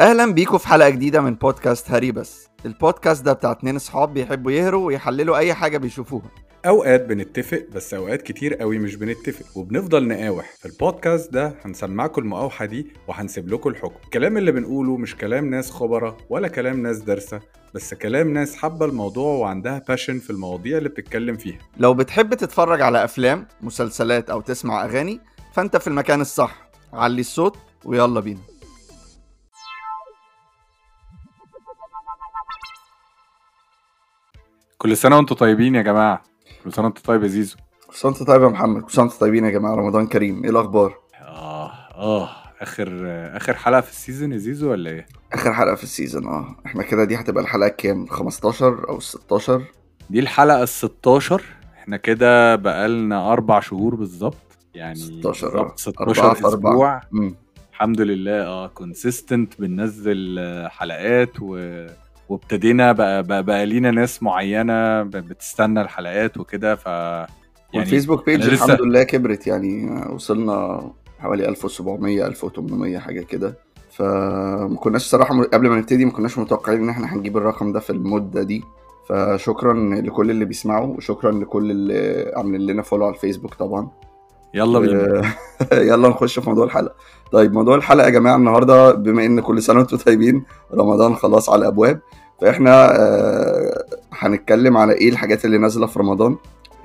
أهلا بيكم في حلقة جديدة من بودكاست هري بس. البودكاست ده بتاع اتنين أصحاب بيحبوا يهروا ويحللوا أي حاجة بيشوفوها. أوقات بنتفق بس أوقات كتير قوي مش بنتفق وبنفضل نقاوح. في البودكاست ده هنسمعكم المقاوحة دي وهنسيب لكم الحكم. الكلام اللي بنقوله مش كلام ناس خبرة ولا كلام ناس دارسة بس كلام ناس حابة الموضوع وعندها باشن في المواضيع اللي بتتكلم فيها. لو بتحب تتفرج على أفلام مسلسلات أو تسمع أغاني فأنت في المكان الصح. علي الصوت ويلا بينا. كل سنة وأنتم طيبين يا جماعة. كل سنة وانت طيب يا زيزو. كل سنة وانت طيب يا محمد. كل سنة وأنتم طيبين يا جماعة. رمضان كريم. إيه الأخبار؟ آه آه. آخر آخر حلقة في ال season يا زيزو ولا إيه؟ آخر حلقة في ال season آه. إحنا كده دي هتبقى الحلقة كام؟ 15 أو 16 دي الحلقة ال 16 إحنا كده بقالنا أربع شهور بالظبط. يعني 16 بالظبط 16 أربعة في أربعة. أسبوع. الحمد لله آه. consistent بننزل آه، حلقات و... وابتدينا بقى, بقى, بقى لينا ناس معينة بتستنى الحلقات وكده ف يعني وال Facebook page أنا لسه- الحمد لله كبرت يعني وصلنا حوالي 1700 1800 حاجة كده. فما كناش صراحة م- قبل ما نبتدي ما كناش متوقعين إن إحنا هنجيب الرقم ده في المدة دي. فشكرا لكل اللي بيسمعوا وشكرا لكل اللي عاملين لنا follow على الفيسبوك طبعا. يلا بينا. آه، يلا نخش في موضوع الحلقة. طيب موضوع الحلقة يا جماعة النهارده بما إن كل سنة وأنتم طيبين رمضان خلاص على الأبواب. فإحنا آه، هنتكلم على إيه الحاجات اللي نازلة في رمضان؟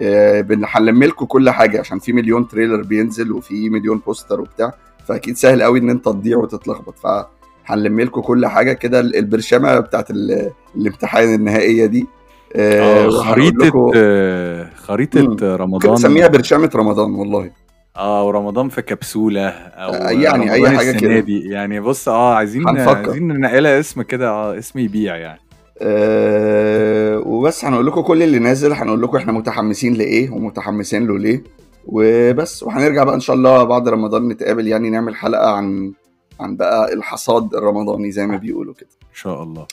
آه، هنلم لكم كل حاجة عشان في مليون trailer بينزل وفي مليون poster وبتاع. فأكيد سهل قوي إن أنت تضيع وتتلخبط. فهنلم لكم كل حاجة كده ال- البرشامة بتاعت ال- الامتحان النهائية دي. آه، آه خريطة آه، خريطة رمضان. نسميها برشامة رمضان والله. آه ورمضان في كبسولة أو آه، يعني حاجة السنة كده. دي. يعني بص آه عايزين هنفكر. عايزين ننقلها اسم كده آه اسم يبيع يعني. أه وبس هنقول لكم كل اللي نازل هنقول لكم إحنا متحمسين لإيه ومتحمسين له ليه. وبس وهنرجع بقى إن شاء الله بعد رمضان نتقابل يعني نعمل حلقة عن عن بقى الحصاد الرمضاني زي ما بيقولوا كده. إن شاء الله.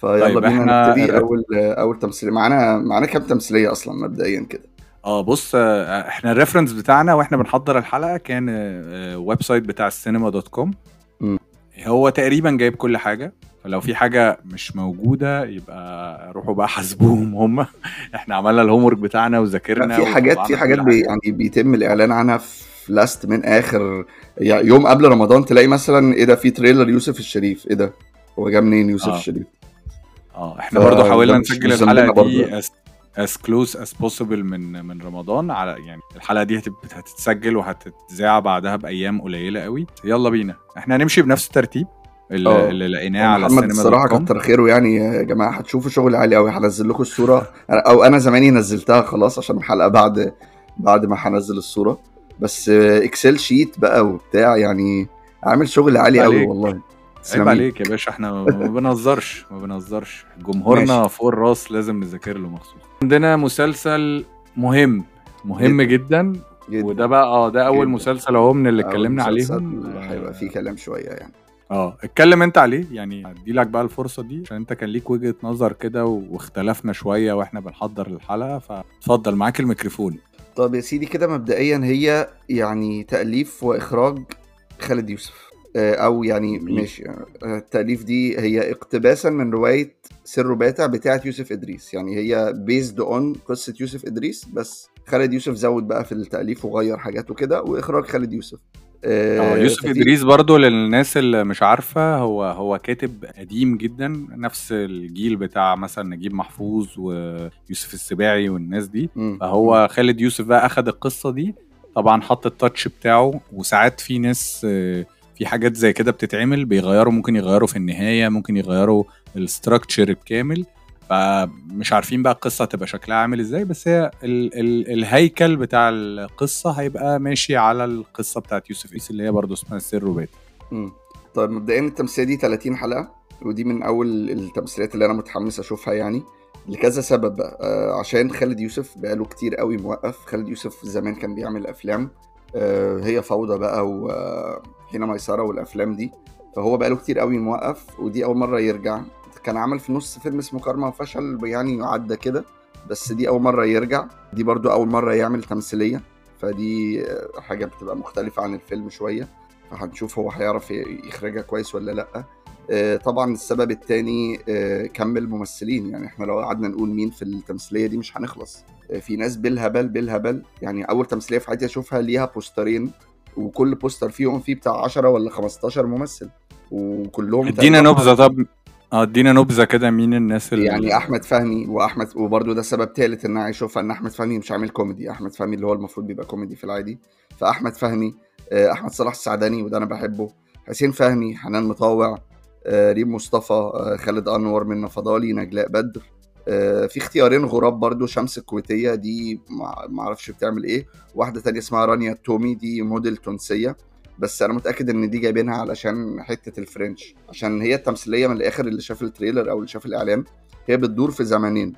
فيلا طيب، بينا نبتدي أول أول تمثيلية. معانا معانا كام تمثيلية أصلا مبدئيا كده؟ آه بص آه، إحنا ال reference بتاعنا وإحنا بنحضر الحلقة كان آه، website بتاع السينما dot com مم. هو تقريبا جايب كل حاجة فلو في حاجة مش موجودة يبقى روحوا بقى حاسبوهم هم إحنا عملنا ال homework بتاعنا وذاكرنا في حاجات في حاجات. بي يعني بيتم الإعلان عنها في last minute آخر يعني يوم قبل رمضان تلاقي مثلا إيه ده في trailer يوسف الشريف إيه ده هو جه منين يوسف آه. الشريف آه إحنا برضو حاولنا نسجل الحلقة دي. As, close as possible من من رمضان. على يعني الحلقة دي هتتسجل وهتتذاع بعدها بأيام قليلة قوي. يلا بينا. إحنا هنمشي بنفس الترتيب. اللي. اللي لقيناه على محمد الصراحه. كتر خيره يعني. يا جماعة هتشوفوا شغل عالي قوي. هنزل لكم الصورة. أو أنا زماني نزلتها خلاص عشان الحلقة بعد بعد ما هنزل الصورة. بس Excel sheet بقى وبتاع يعني عامل شغل عالي قوي. والله. عيب عليك يا باشا. إحنا ما بنهزرش. ما بنهزرش. جمهورنا. فوق الراس لازم نذاكر له مخصوص. عندنا مسلسل مهم مهم جدا, جدا. وده بقى آه ده أول جدا. مسلسل أهو من اللي اتكلمنا عليهم. هيبقى فيه كلام شوية يعني. آه اتكلم أنت عليه. يعني هدي لك بقى الفرصة دي عشان أنت كان ليك وجهة نظر كده واختلفنا شوية وإحنا بنحضر الحلقة فاتفضل معاك الميكروفون. طب يا سيدي كده مبدئيا هي يعني تأليف وإخراج خالد يوسف. آه، أو يعني. ماشي. آه، التأليف دي هي اقتباسا من رواية السلطان الباتع بتاعة يوسف إدريس. يعني هي based on قصة يوسف إدريس بس خالد يوسف زود بقى في التأليف وغير حاجات وكده وإخراج خالد يوسف. آه يوسف ففي- إدريس برضو للناس اللي مش عارفة هو هو كاتب قديم جدا نفس الجيل بتاع مثلا نجيب محفوظ ويوسف السباعي والناس دي. مم. فهو خالد يوسف بقى أخد القصة دي طبعا حط التاتش بتاعه وساعات في ناس آه، في حاجات زي كده بتتعمل بيغيروا ممكن يغيروا في النهاية ممكن يغيروا الاستراكشر الكامل. فمش عارفين بقى القصة هتبقى شكلها عامل إزاي بس هي ال ال الهيكل بتاع القصة هيبقى ماشي على القصة بتاعت يوسف عيسى اللي هي برضه اسمها السر وبات مم. طيب مبدئيا التمثيلية دي 30 حلقة ودي من أول التمثيليات اللي أنا متحمس أشوفها يعني لكذا سبب آه عشان خالد يوسف بقاله كتير قوي موقف. خالد يوسف زمان كان بيعمل أفلام. هي فوضى بقى وحين ميسره والافلام دي. فهو بقاله كتير قوي موقف ودي أول مرة يرجع. كان عمل في نص فيلم اسمه كارما وفشل يعني عدى كده بس دي أول مرة يرجع. دي برضو أول مرة يعمل تمثيلية. فدي آه، حاجة بتبقى مختلفة عن الفيلم شوية. فهنشوف هو هيعرف يخرجها كويس ولا لأ. آه، طبعا السبب التاني آه، كم الممثلين. يعني إحنا لو قعدنا نقول مين في التمثيلية دي مش هنخلص. آه، في ناس بالهبل بالهبل. يعني أول تمثيلية في حياتي أشوفها ليها بوسترين وكل بوستر فيهم فيه بتاع 10 ولا 15 ممثل وكلهم ادينا نبذة طب آه ادينا نبذة كده مين الناس اللي يعني أحمد فهمي وأحمد وبرده ده سبب ثالث إن أنا أشوفها إن أحمد فهمي مش عامل كوميدي. أحمد فهمي اللي هو المفروض بيبقى كوميدي في العادي. فأحمد فهمي آه، أحمد صلاح السعداني وده أنا بحبه. حسين فهمي حنان مطاوع آه، ريم مصطفى آه، خالد أنور منة فضالي نجلاء بدر. آه، في اختيارين غراب برضو شمس الكويتية دي أعرفش بتعمل إيه. واحدة تانية اسمها رانيا التومي دي موديل تونسية. بس أنا متأكد إن دي جايبينها علشان حتة ال French. عشان هي التمثيلية من الآخر اللي شاف التريلر أو اللي شاف الإعلان. هي بتدور في زمانين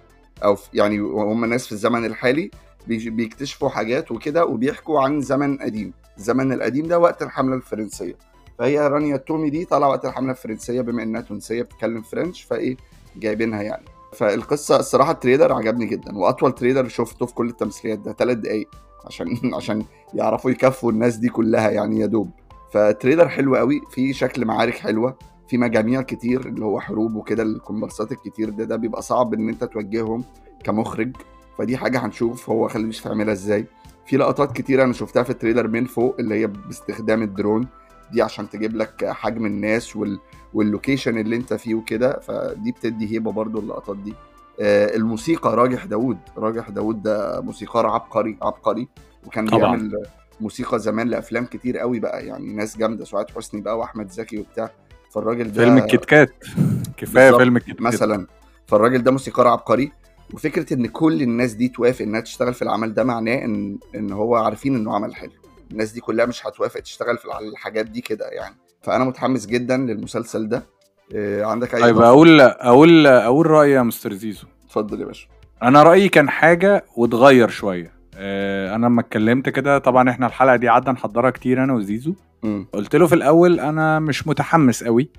أو في يعني هم ناس في الزمن الحالي بيكتشفوا حاجات وكده وبيحكوا عن زمن قديم. الزمن القديم ده وقت الحملة الفرنسية. فهي رانيا التومي دي طالعة وقت الحملة الفرنسية بما إنها تونسية بتتكلم French فإيه جايبينها يعني. فالقصة الصراحة التريلر عجبني جدا وأطول تريلر شفته في كل التمثيليات ده ثلاث دقايق عشان عشان يعرفوا يكفوا الناس دي كلها يعني يا دوب. فتريلر حلو قوي في شكل معارك حلوة في مجاميع كتير اللي هو حروب وكده الكومبارسات الكتير ده ده بيبقى صعب إن أنت توجههم كمخرج. فدي حاجة هنشوف هو خالد يوسف يعملها إزاي. في لقطات كتيره أنا شفتها في التريلر من فوق اللي هي باستخدام الدرون. دي عشان تجيب لك حجم الناس وال... وال location اللي انت فيه وكده فدي بتدي هيبة برضو اللقطات دي. آه، الموسيقى راجح داوود. راجح داوود ده موسيقار عبقري عبقري وكان طبعاً. بيعمل موسيقى زمان لأفلام كتير قوي بقى. يعني ناس جامدة سعاد حسني بقى وأحمد زكي وبتاع. فالراجل ده فيلم الكيت كات كفايه. فيلم الكيت كات مثلا. فالراجل ده موسيقار عبقري. وفكرة إن كل الناس دي توافق إنها تشتغل في العمل ده معناه إن إن هو عارفين إنه عمل حلو. الناس دي كلها مش هتوافق تشتغل في الحاجات دي كده يعني. فأنا متحمس جدا للمسلسل ده. إيه عندك أي طيب؟ أقول أقول أقول رايي يا مستر زيزو. اتفضل يا باشا. أنا رأيي كان حاجة واتغير شوية. آه، أنا لما اتكلمت كده طبعا إحنا الحلقة دي قعدنا نحضرها كتير أنا وزيزو. امم قلت له في الأول أنا مش متحمس قوي.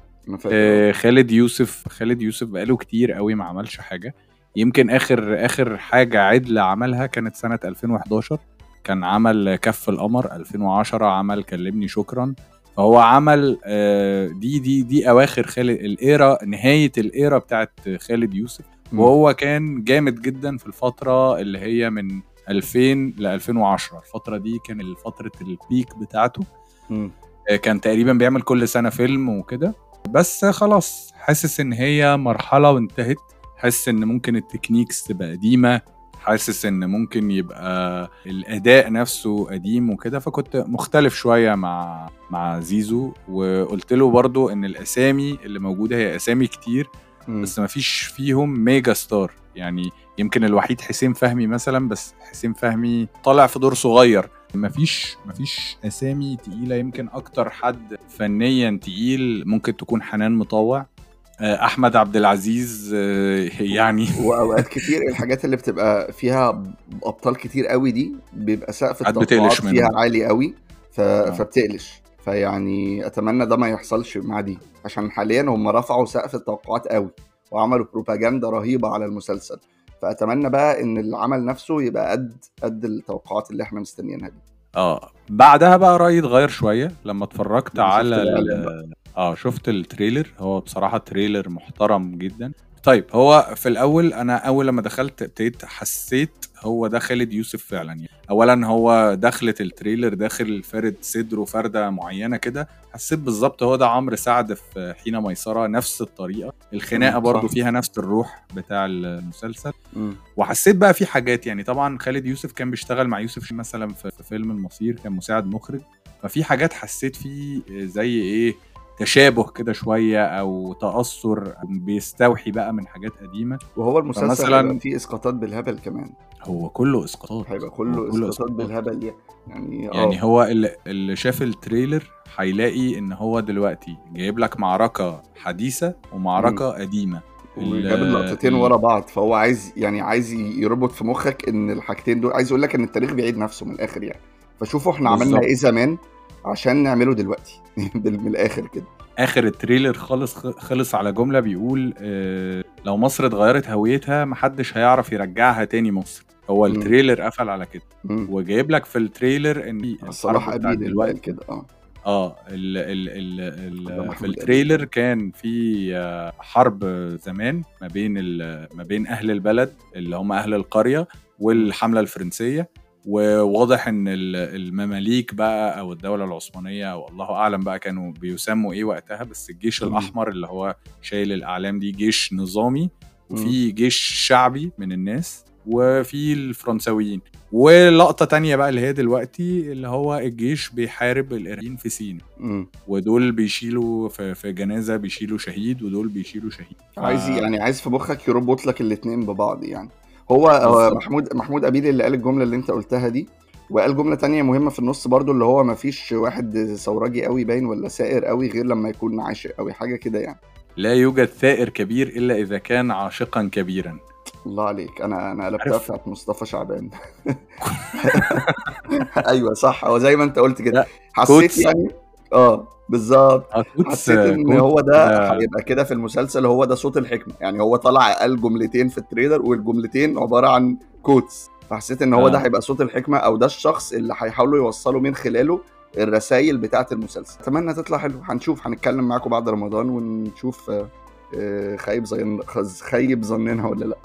آه، خالد يوسف خالد يوسف بقاله كتير قوي ما عملش حاجة. يمكن آخر آخر حاجة عدله عملها كانت سنة 2011 كان عمل كف القمر 2010 عمل كلمني شكرا. فهو عمل آه، دي دي دي أواخر خالد ال era نهاية ال era بتاعت خالد يوسف. وهو كان جامد جدا في الفترة اللي هي من 2000 ل 2010 الفترة دي كان فترة ال peak بتاعته. مم. آه، كان تقريبا بيعمل كل سنة فيلم وكده. بس خلاص حاسس إن هي مرحلة وانتهت. حاسس إن ممكن ال techniques تبقى قديمة. حاسس إن ممكن يبقى الأداء نفسه قديم وكده فكنت مختلف شوية مع مع زيزو وقلت له برضو إن الأسامي اللي موجودة هي أسامي كتير مم. بس ما فيش فيهم ميجا ستار. يعني يمكن الوحيد حسين فهمي مثلا بس حسين فهمي طالع في دور صغير. ما فيش ما فيش أسامي تقيلة يمكن أكتر حد فنيا تقيل ممكن تكون حنان مطوع. أحمد عبد العزيز آه، يعني. وأوقات كتير الحاجات اللي بتبقى فيها أبطال كتير قوي دي بيبقى سقف التوقعات. فيها عالي قوي ف... فبتقلش. فيعني أتمنى ده ما يحصلش مع دي عشان حاليا هم رفعوا سقف التوقعات قوي وعملوا بروباجندا رهيبة على المسلسل. فأتمنى بقى إن العمل نفسه يبقى قد قد التوقعات اللي إحنا مستنيينها دي. آه. بعدها بقى رأيي اتغير شوية لما اتفرجت على. آه شفت التريلر. هو بصراحة تريلر محترم جدا. طيب هو في الأول أنا أول لما دخلت ابتديت حسيت هو ده خالد يوسف فعلا. يعني اولا هو دخلت التريلر داخل فارد صدره فردة معينة كده. حسيت بالظبط هو ده عمرو سعد في حين ميسرة نفس الطريقة. الخناقة مم، برضو. فيها نفس الروح بتاع المسلسل. وحسيت بقى في حاجات. يعني طبعا خالد يوسف كان بيشتغل مع يوسف مثلا في في فيلم المصير كان مساعد مخرج. ففي حاجات حسيت فيه زي إيه؟ تشابه كده شوية أو تأثر بيستوحي بقى من حاجات قديمة. وهو المسلسل هيبقى فيه إسقاطات بالهبل كمان. هو كله إسقاطات. هيبقى هو كله إسقاطات بالهبل يعني يعني يعني آه. هو اللي, شاف التريلر هيلاقي إن هو دلوقتي جايب لك معركة حديثة ومعركة قديمة. وجاب ال- اللقطتين ال- ورا بعض. فهو عايز يعني عايز يربط في مخك إن الحاجتين دول عايز يقول لك إن التاريخ بيعيد نفسه من الآخر يعني. فشوفوا إحنا عملنا بالظبط. إيه زمان. عشان نعمله دلوقتي. من الآخر كده. آخر التريلر خلص خلص على جملة بيقول آه لو مصر اتغيرت هويتها محدش هيعرف يرجعها تاني مصر. هو. التريلر قفل على كده. وجايب لك في التريلر إن صلاح قابيل اللي قال كده آه. آه ال ال ال ده ال في التريلر كان في آه، حرب زمان ما بين ما بين أهل البلد اللي هم أهل القرية والحملة الفرنسية. وواضح إن ال- المماليك بقى أو الدولة العثمانية أو الله أعلم بقى كانوا بيسموا إيه وقتها بس الجيش. الأحمر اللي هو شايل الأعلام دي جيش نظامي. وفي جيش شعبي من الناس وفي الفرنساويين ولقطة تانية بقى اللي هي دلوقتي اللي هو الجيش بيحارب الإيرانيين في سينا. ودول بيشيلوا في, في جنازة بيشيلوا شهيد ودول بيشيلوا شهيد عايز يعني عايز في مخك يربط لك الاثنين ببعض يعني هو. محمود محمود قابيل اللي قال الجملة اللي أنت قلتها دي وقال جملة تانية مهمة في النص برضو اللي هو ما فيش واحد ثوراجي قوي باين ولا ثائر قوي غير لما يكون عاشق قوي حاجة كده يعني. لا يوجد ثائر كبير إلا إذا كان عاشقا كبيرا. الله عليك. أنا أنا قلبتها بتاعت مصطفى شعبان. أيوه صح. هو زي ما أنت قلت كده. حسيت. يعني آه بالظبط. آه، حسيت إن هو ده ده- هيبقى كده في المسلسل هو ده صوت الحكمة. يعني هو طلع قال جملتين في التريلر والجملتين عبارة عن quotes فحسيت إن هو آه. ده هيبقى صوت الحكمة أو ده الشخص اللي هيحاولوا يوصلوا من خلاله الرسائل بتاعة المسلسل. أتمنى تطلع حلو هنشوف هنتكلم معاكم بعد رمضان ونشوف آه، آه، خايب ظن خز- خيب ظننا ولا لأ.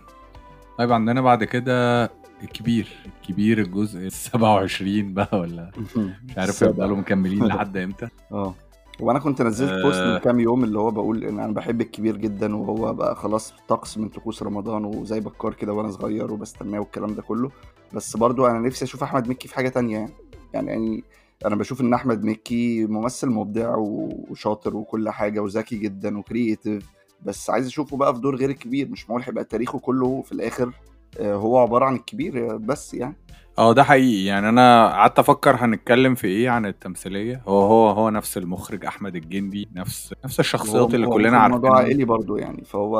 طيب عندنا بعد كده الكبير الكبير الجزء ال 27 بقى ولا مش عارف. يفضلوا مكملين لحد إمتى. آه وأنا كنت نزلت آه. post من كام يوم اللي هو بقول إن أنا بحب الكبير جدا وهو بقى خلاص طقس من طقوس رمضان وزي بكار كده وأنا صغير وبستناه والكلام ده كله. بس برضو أنا نفسي أشوف أحمد مكي في حاجة تانية يعني. يعني, يعني أنا بشوف إن أحمد مكي ممثل مبدع وشاطر وكل حاجة وذكي جدا وكرييتيف بس عايز أشوفه بقى في دور غير الكبير. مش معقول هيبقى تاريخه كله في الآخر هو عبارة عن الكبير بس يعني. آه ده حقيقي. يعني أنا قعدت أفكر هنتكلم في إيه عن التمثيلية. هو هو هو نفس المخرج أحمد الجندي نفس نفس الشخصيات اللي كلنا هو الموضوع عارفينها. عائلي برضو يعني فهو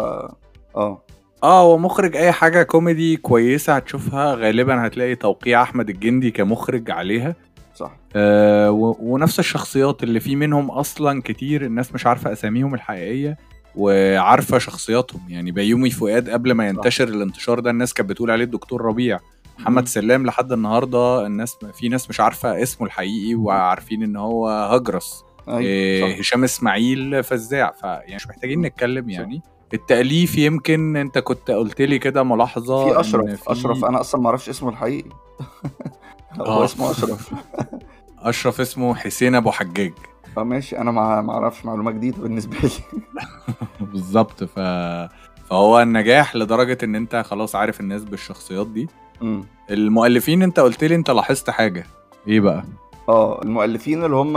آه. آه هو مخرج أي حاجة كوميدي كويسة هتشوفها غالبا هتلاقي توقيع أحمد الجندي كمخرج عليها. صح. آه ونفس الشخصيات اللي في منهم أصلا كتير الناس مش عارفة أساميهم الحقيقية. وعارفة شخصياتهم. يعني بيومي فؤاد قبل ما ينتشر الانتشار ده الناس كانت بتقول عليه الدكتور ربيع. محمد سلام. لحد النهارده الناس في ناس مش عارفة اسمه الحقيقي وعارفين إن هو هجرس إيه، صح. هشام إسماعيل فزاع. فيعني مش محتاجين نتكلم يعني. التأليف يمكن أنت كنت قلت لي كده ملاحظة في إن أشرف في أشرف أنا أصلا ما أعرفش اسمه الحقيقي. هو آه. اسمه أشرف. أشرف اسمه حسين أبو حجاج. آه ماشي. أنا ما ما أعرفش معلومة جديدة بالنسبة لي. بالظبط. ف فهو النجاح لدرجة إن أنت خلاص عارف الناس بالشخصيات دي. مم. المؤلفين أنت قلت لي أنت لاحظت حاجة. إيه بقى؟ آه المؤلفين اللي هم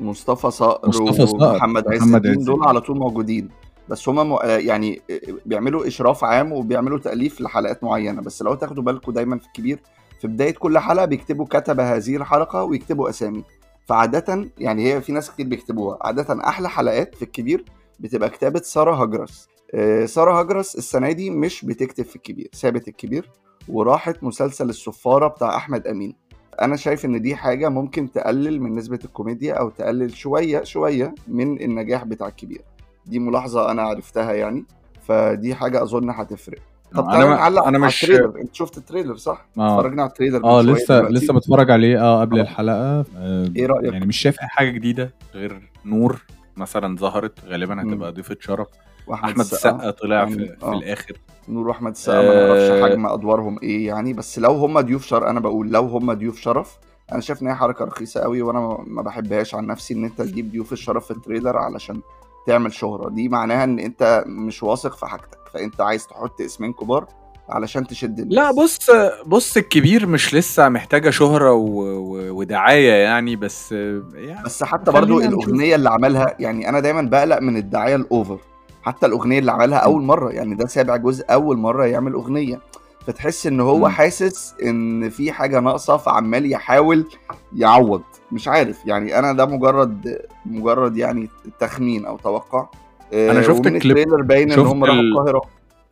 مصطفى صقر مصطفى صقر ومحمد عز الدين دول. على طول موجودين. بس هم م... يعني بيعملوا إشراف عام وبيعملوا تأليف لحلقات معينة. بس لو تاخدوا بالكم دايما في الكبير في بداية كل حلقة بيكتبوا كتب هذه الحلقة ويكتبوا أسامي. فعادة يعني هي في ناس كتير بيكتبوها عادة أحلى حلقات في الكبير بتبقى كتابة سارة هجرس آه، سارة هجرس السنة دي مش بتكتب في الكبير سابت الكبير وراحت مسلسل الصفاره بتاع أحمد أمين. أنا شايف إن دي حاجة ممكن تقلل من نسبة الكوميديا أو تقلل شوية شوية من النجاح بتاع الكبير. دي ملاحظة أنا عرفتها يعني فدي حاجة أظن هتفرق. طب أنا نعلق أنا مش التريلر انت شفت التريلر صح آه. اتفرجنا على التريلر آه لسه دلوقتي. لسه متفرج عليه آه قبل آه. الحلقة آه إيه رأيك يعني مش شايف أي حاجة جديدة غير نور مثلا ظهرت غالبا. هتبقى ضيفة شرف وأحمد أحمد السقا طلع يعني، في, في آه. الآخر نور وأحمد السقا ما نعرفش آه. حجم أدوارهم إيه يعني بس لو هم ضيوف شرف أنا بقول لو هم ضيوف شرف أنا شايف إن هي حركة رخيصة قوي وأنا ما بحبهاش عن نفسي إن أنت تجيب ضيوف الشرف في التريلر علشان تعمل شهرة دي معناها إن أنت مش واثق في حاجتك فانت عايز تحط اسمين كبار علشان تشد الناس. لا بص بص الكبير مش لسه محتاجة شهرة و... و... ودعاية يعني بس يعني بس حتى برضو. الأغنية اللي عملها يعني أنا دايما بقلق من الدعاية الأوفر. حتى الأغنية اللي عملها أول مرة يعني ده سابع جزء أول مرة يعمل أغنية. فتحس إن هو مم. حاسس إن في حاجة ناقصة فعمال يحاول يعوض. مش عارف يعني أنا ده مجرد مجرد يعني تخمين أو توقع. آه، أنا شفت الكليب- باين إن هم راحوا ال- القاهرة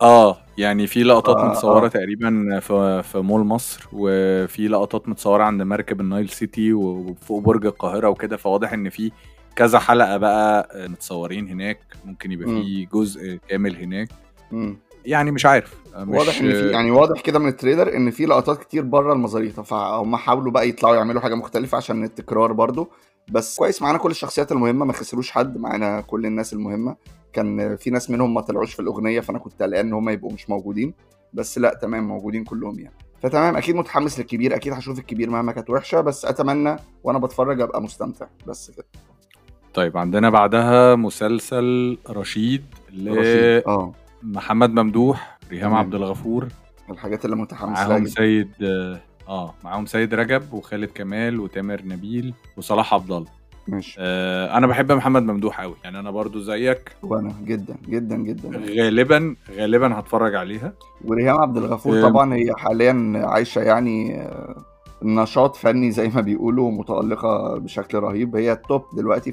آه يعني في لقطات آه، متصورة آه. تقريبا في في مول مصر وفي لقطات متصورة عند مركب النايل سيتي وفوق برج القاهرة وكده فواضح إن في كذا حلقة بقى متصورين هناك ممكن يبقى. في جزء كامل هناك مم. يعني مش عارف مش واضح إن في يعني واضح كده من التريلر إن في لقطات كتير بره المزاريطة فهم حاولوا بقى يطلعوا يعملوا حاجة مختلفة عشان التكرار برضو بس كويس معانا كل الشخصيات المهمة ما خسروش حد معانا كل الناس المهمة. كان في ناس منهم ما طلعوش في الأغنية فأنا كنت قلقان إن هم يبقوا مش موجودين. بس لأ تمام موجودين كلهم يعني. فتمام أكيد متحمس للكبير أكيد هشوف الكبير مهما كانت وحشة بس أتمنى وأنا بتفرج أبقى مستمتع. بس كده. طيب عندنا بعدها مسلسل رشيد رشيد آه. لمحمد ممدوح ريهام. عبد الغفور. الحاجات اللي متحمس معاهم سيد آه معاهم سيد رجب وخالد كمال وتامر نبيل وصلاح عبد الله ماشي. آه أنا بحب محمد ممدوح قوي يعني أنا برضو زيك. وأنا جدا جدا جدا. غالبا غالبا هتفرج عليها. وريهام عبد الغفور آه. طبعا هي حاليا عايشة يعني آه، نشاط فني زي ما بيقولوا متألقة بشكل رهيب. هي ال top دلوقتي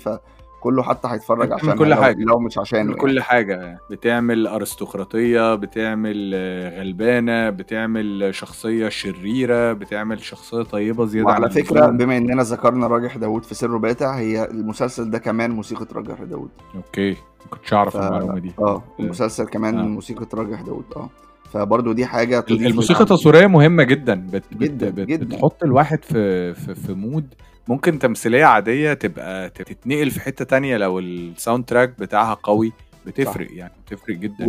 فكله حتى هيتفرج عشان كل حاجة. لو مش عشانه بتعمل كل حاجة. بتعمل أرستقراطية بتعمل آه، غلبانة بتعمل شخصية شريرة بتعمل شخصية طيبة زيادة وعلى اللزوم. بما إننا ذكرنا راجح داوود في سر باتع هي المسلسل ده كمان موسيقى راجح داوود. أوكي. ما كنتش أعرف ف- المعلومة دي. آه. المسلسل كمان آه. موسيقى راجح داوود آه. فبرضه دي حاجة تضيف الموسيقى للعمل. التصويرية مهمة جدا. بت جداً، بت جداً. بتحط الواحد في في, في mood. ممكن تمثيلية عادية تبقى تتنقل في حتة تانية لو ال soundtrack بتاعها قوي. بتفرق يعني بتفرق جدا.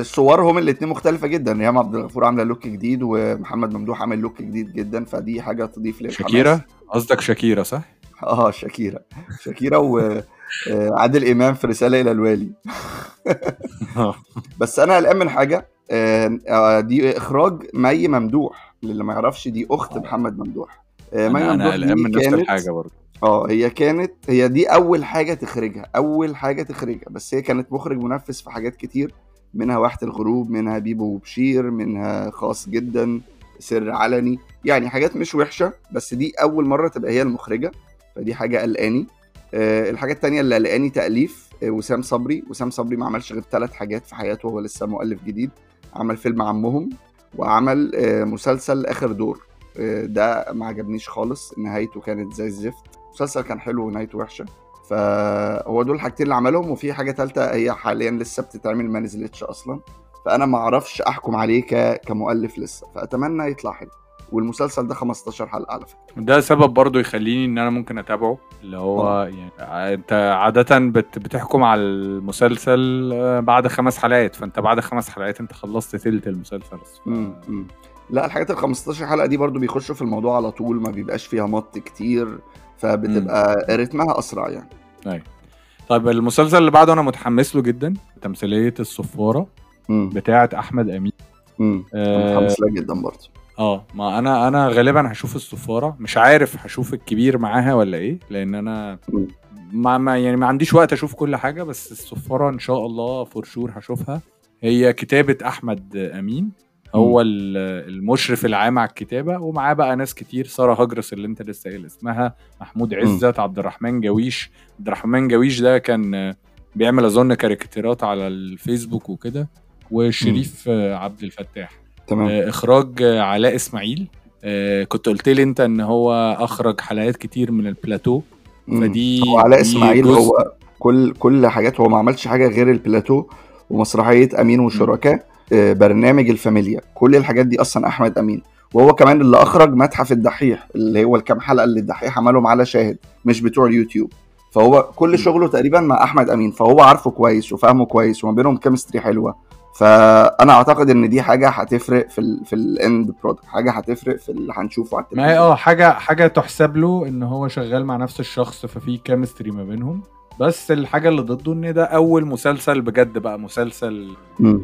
وصورهم الاتنين مختلفة جدا. ريهام عبد الغفور عاملة look جديد ومحمد ممدوح عامل look جديد جدا. فدي حاجة تضيف للحماس. شاكيرا؟ قصدك شاكيرا صح؟ آه شاكيرا. شاكيرا وعادل إمام في رسالة إلى الوالي. بس أنا قلقان من حاجة. آه، آه، دي إخراج مي ممدوح للي ما يعرفش دي أخت محمد ممدوح. آه، مي أنا ممدوح أنا دي من نفس كانت الحاجة برضه. آه هي كانت هي دي أول حاجة تخرجها أول حاجة تخرجها بس هي كانت مخرج منفذ في حاجات كتير منها واحة الغروب منها بيبو وبشير منها خاص جدا سر علني يعني حاجات مش وحشة بس دي أول مرة تبقى هي المخرجة فدي حاجة قلقاني. آه الحاجة التانية اللي قلقاني تأليف آه وسام صبري وسام صبري ما عملش غير ثلاث حاجات في حياته هو لسه مؤلف جديد. عمل فيلم عمهم وعمل آه مسلسل آخر دور. آه ده ما عجبنيش خالص. نهايته كانت زي الزفت. المسلسل كان حلو ونهايته وحشة. فهو دول الحاجتين اللي عملهم. وفي حاجة ثالثه هي حاليا لسه بتتعمل ما نزلتش أصلا. فأنا ما أعرفش أحكم عليه. كمؤلف لسه. فأتمنى يطلع حلو. والمسلسل ده 15 حلقة على فكرة. ده سبب برضه يخليني إن أنا ممكن أتابعه اللي هو يعني أنت عادة بت بتحكم على المسلسل آه، بعد خمس حلقات فأنت بعد خمس حلقات أنت خلصت تلت المسلسل. مم. لا الحاجات ال 15 حلقة دي برضو بيخشوا في الموضوع على طول ما بيبقاش فيها مط كتير فبتبقى رتمها أسرع يعني. أيوه. طيب المسلسل اللي بعده أنا متحمس له جدا تمثيلية الصفارة امم بتاعة أحمد أمين. امم آه، متحمس لها جدا برضو آه ما أنا أنا غالبا هشوف الصفارة مش عارف هشوف الكبير معاها ولا إيه لأن أنا. ما, ما يعني ما عنديش وقت أشوف كل حاجة بس الصفاره إن شاء الله فور شور هشوفها. هي كتابة أحمد أمين هو ال- المشرف العام على الكتابة ومعاه بقى ناس كتير سارة هجرس اللي أنت لسه قايل اسمها محمود عزت عبد الرحمن جويش عبد الرحمن جويش ده كان بيعمل أظن كاريكاتيرات على الفيسبوك وكده وشريف عبد الفتاح. تمام. آه، إخراج علاء إسماعيل. آه، كنت قلت لي أنت إن هو أخرج حلقات كتير من البلاتو. فدي هو علاء إسماعيل هو كل كل حاجات هو ما عملش حاجة غير البلاتو ومسرحية أمين وشركاء آه، برنامج الفاميليا. كل الحاجات دي أصلا أحمد أمين. وهو كمان اللي أخرج متحف الدحيح اللي هو الكام حلقة اللي الدحيح عملهم على شاهد مش بتوع اليوتيوب. فهو كل شغله تقريبا مع أحمد أمين. فهو عارفه كويس وفاهمه كويس وما بينهم chemistry حلوة. فأنا أعتقد إن دي حاجة هتفرق في ال في ال end product حاجة هتفرق في اللي هنشوفه على ما هي آه حاجة حاجة تحسب له إن هو شغال مع نفس الشخص ففي chemistry ما بينهم بس الحاجة اللي ضده إن ده أول مسلسل بجد بقى مسلسل.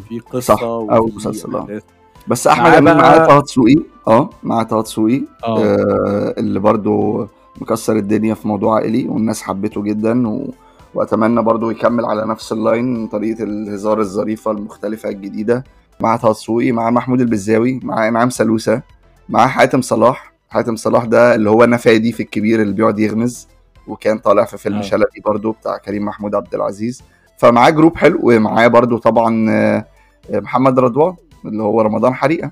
فيه قصة صح، وفيه مسلسل، آه. أحداث. بس أحمد امين بقى- معاه طه دسوقي آه معاه طه دسوقي آه آه اللي برضو مكسر الدنيا في موضوع عائلي والناس حبته جدا و... وأتمنى برضو يكمل على نفس ال line طريقة الهزار الظريفة المختلفة الجديدة مع طه دسوقي مع محمود البزاوي مع إنعام سلوسه مع حاتم صلاح حاتم صلاح ده اللي هو نفادي في الكبير اللي بيقعد يغمز وكان طالع في فيلم آه. شلبي برضو بتاع كريم محمود عبد العزيز فمعاه group حلو ومعاه برضو طبعا آه، محمد رضوان اللي هو رمضان حريقة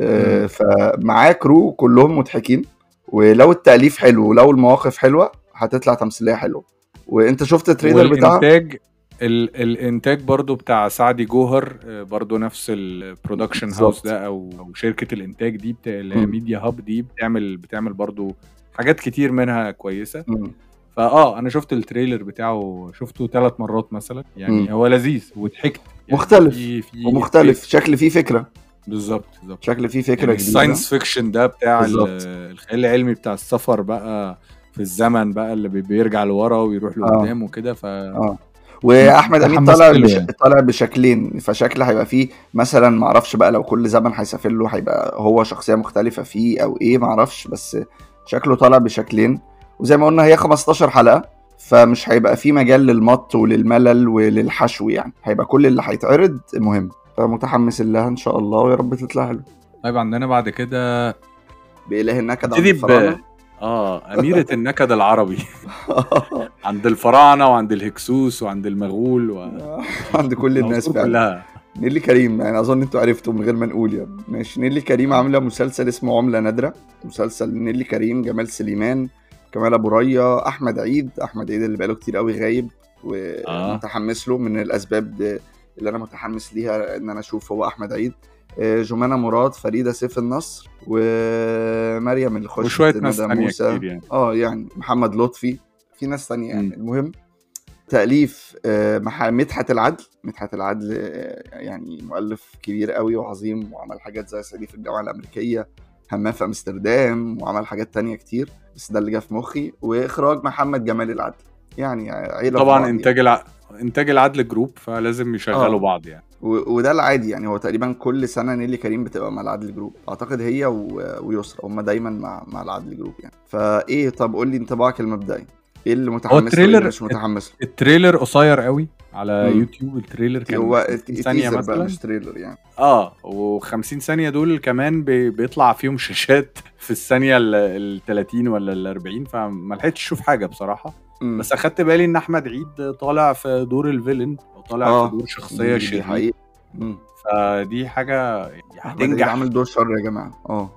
آه،. فمعاه crew كلهم مضحكين ولو التأليف حلو ولو المواقف حلوة هتطلع تمثيلية حلوة وانت شفت ال trailer بتاعها والإنتاج ال الإنتاج برضو بتاع سعدي جوهر آه، برضو نفس ال production house. ده أو أو شركة الإنتاج دي بتا... اللي هي. ميديا هاب دي بتعمل بتعمل برضو حاجات كتير منها كويسة مم. فاه أنا شفت ال trailer بتاعه شفته ثلاث مرات مثلا يعني مم. هو لذيذ وضحكت يعني مختلف. في في ومختلف شكل فيه فكرة بالظبط بالظبط شكل فيه فكرة يعني ال science fiction ده بتاع ال- بالظبط. الخيال العلمي بتاع السفر بقى في الزمن بقى اللي بي- بيرجع لورا ويروح لقدام وكده ف آه. وأحمد أمين طالع بش... يعني. طالع بشكلين فشكل هيبقى فيه مثلا ما أعرفش بقى لو كل زمن هيسافر له هيبقى هو شخصية مختلفة فيه أو إيه ما أعرفش بس شكله طالع بشكلين. وزي ما قلنا هي 15 حلقة فمش هيبقى فيه مجال للمط وللملل وللحشو يعني. هيبقى كل اللي هيتعرض مهم. فمتحمس لها إن شاء الله ويا رب تطلع حلو. طيب عندنا بعد كده بإله النكد الفراعنة. آه أميرة النكد العربي. عند الفراعنة وعند الهكسوس وعند المغول و... عند كل الناس فعلا. كلها. نيلي كريم يعني أظن إنتوا عرفتوا من غير ما نقول يعني. ماشي. نيلي كريم عاملة مسلسل اسمه عملة نادرة. مسلسل نيلي كريم جمال سليمان كمال أبو ريا أحمد عيد. أحمد عيد اللي بقاله كتير قوي غايب ومتحمس له من الأسباب اللي أنا متحمس ليها إن أنا أشوف هو أحمد عيد. آه، جمانة مراد فريدة سيف النصر ومريم اللي خشت وشوية ناس تانية موسى. كتير يعني. آه يعني محمد لطفي. في ناس تانية يعني. المهم تأليف آه، مدحت العدل. مدحت العدل آه، يعني مؤلف كبير قوي وعظيم وعمل حاجات زي صعيدي في الجامعة الأمريكية همام في أمستردام وعمل حاجات تانية كتير. بس ده اللي جه في مخي. وإخراج محمد جمال العدل. يعني عيلة طبعا يعني. إنتاج الع... إنتاج العدل جروب فلازم يشغلوا آه. بعض يعني. و- وده العادي يعني هو تقريبا كل سنة نيلي كريم بتبقى مع العدل جروب أعتقد هي و... ويسرا هم دايما مع مع العدل جروب يعني. فإيه طب قول لي انطباعك المبدئي. إيه اللي متحمس له ال trailer- مش متحمس له؟ ال trailer قصير قوي على مم. يوتيوب ال trailer كان هو 50 ثانية teaser بقى مثلا. مش trailer يعني. آه و50 ثانية دول كمان بي... بيطلع فيهم شاشات في الثانية ال 30 ولا ال 40 فما لحقتش أشوف حاجة بصراحة. مم. بس أخدت بالي إن أحمد عيد طالع في دور الفيلن وطالع آه. في دور شخصية دي شرير حقيقة. فدي حاجة يعني هتنجح. عامل دور شر يا جماعة. آه.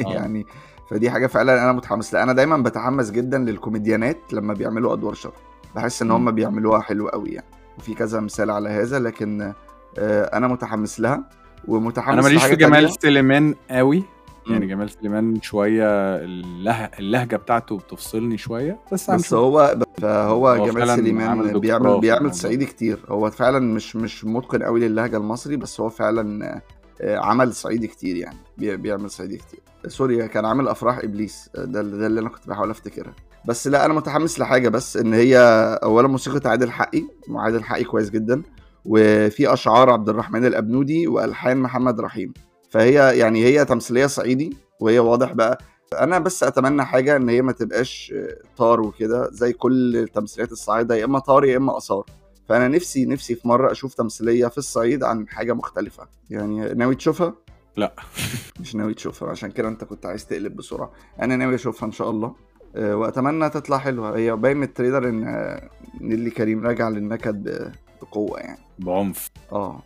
يعني فدي حاجة فعلا أنا متحمس لها. أنا دايما بتحمس جدا للكوميديانات لما بيعملوا أدوار شر. بحس إن. هم بيعملوها حلو قوي يعني. وفي كذا مثال على هذا لكن آه، أنا متحمس لها. ومتحمس أنا ماليش في جمال. سليمان قوي يعني. جمال سليمان شوية اللهجه, اللهجة بتاعته بتفصلني شوية بس بس هو فهو هو جمال سليمان بيعمل بيعمل. صعيدي كتير. هو فعلا مش مش متقن قوي للهجة المصري بس هو فعلا آه، عمل صعيدي كتير يعني. بي- بيعمل صعيدي كتير. سوري كان عامل أفراح إبليس. آه، ده ده اللي أنا كنت بحاول أفتكرها. بس لا أنا متحمس لحاجة بس إن هي اولا موسيقى عادل حقي وعادل حقي كويس جدا وفي أشعار عبد الرحمن الأبنودي وألحان محمد رحيم. فهي يعني هي تمثيلية صعيدي وهي واضح بقى. أنا بس أتمنى حاجة إن هي ما تبقاش طار وكده زي كل تمثيليات الصعايده يا إما طار يا إما آثار. فأنا نفسي نفسي في مرة أشوف تمثيلية في الصعيد عن حاجة مختلفة. يعني ناوي تشوفها؟ لا. مش ناوي تشوفها. عشان كده أنت كنت عايز تقلب بسرعة. أنا ناوي أشوفها إن شاء الله. آه، وأتمنى تطلع حلوة. هي باين من ال trailer إن آه، نيلي كريم راجع للنكد بقوة يعني. بعنف. آه.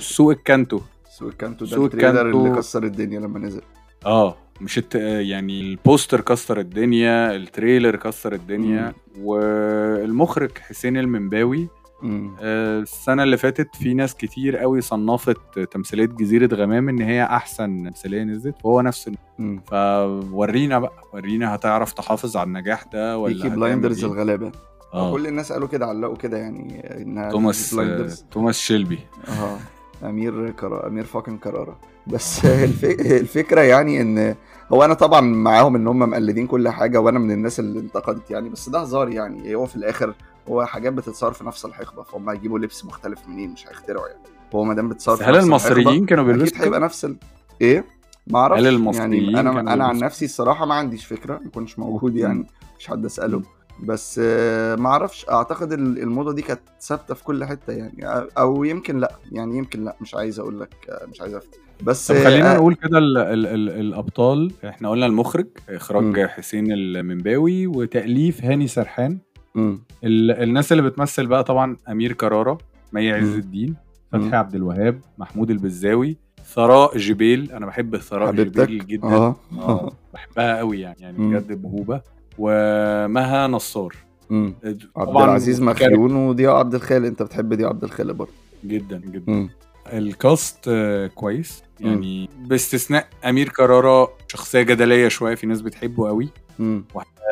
سوق الكانتو. سوق كانتو ده ال trailer كانتو. اللي كسر الدنيا لما نزل آه مش الت... يعني ال poster كسر الدنيا ال trailer كسر الدنيا والمخرج حسين المنباوي مم. آه، السنة اللي فاتت في ناس كتير قوي صنفت تمثيلية جزيرة غمام إن هي أحسن تمثيلية نزلت وهو نفس مم. فورينا بقى ورينا هتعرف تحافظ على النجاح ده ولا بيكي بلايندرز إيه؟ الغلابة آه كل الناس قالوا كده علقوا كده يعني إنها توماس بلايندرز. توماس شيلبي آه أمير كرا... أمير fucking كرارة بس الف... الفكرة يعني إن هو أنا طبعا معاهم إن هم مقلدين كل حاجة وأنا من الناس اللي انتقدت يعني بس ده هزار يعني هو في الآخر هو حاجات بتصور في نفس الحقبة فهم هيجيبوا لبس مختلف منين مش هيخترعوا يعني هو ما دام بتصور هل المصريين كانوا بيلبسوا أكيد هيبقى نفس ال... إيه ما أعرفش هل المصريين يعني أنا أنا عن؟ نفسي الصراحة ما عنديش فكرة ما كنتش موجود يعني. مش حد اساله. بس آه، ما أعرفش. اعتقد ال- الموضة دي كانت ثابتة في كل حتة يعني أو يمكن لا. يعني يمكن لا. مش عايز أقول لك آه، مش عايز أفتي. بس طب خلينا آه، نقول كده ال ال ال الأبطال. إحنا قلنا المخرج إخراج مم. حسين المنباوي وتأليف هاني سرحان. ال الناس اللي بتمثل بقى طبعا أمير كرارة مي عز. الدين. فتحي عبد الوهاب محمود البزاوي ثراء جبيل. أنا بحب ثراء جبيل جدا. آه آه بحبها قوي يعني يعني. بجد موهوبة. ومها نصار. مم. عبد العزيز مخيون وضياء عبد الخالق. انت بتحب ضياء عبد الخالق برضه. جدا جدا. مم. الكاست آه، كويس. يعني باستثناء أمير كرارة شخصية جدلية شوية في ناس بتحبه قوي.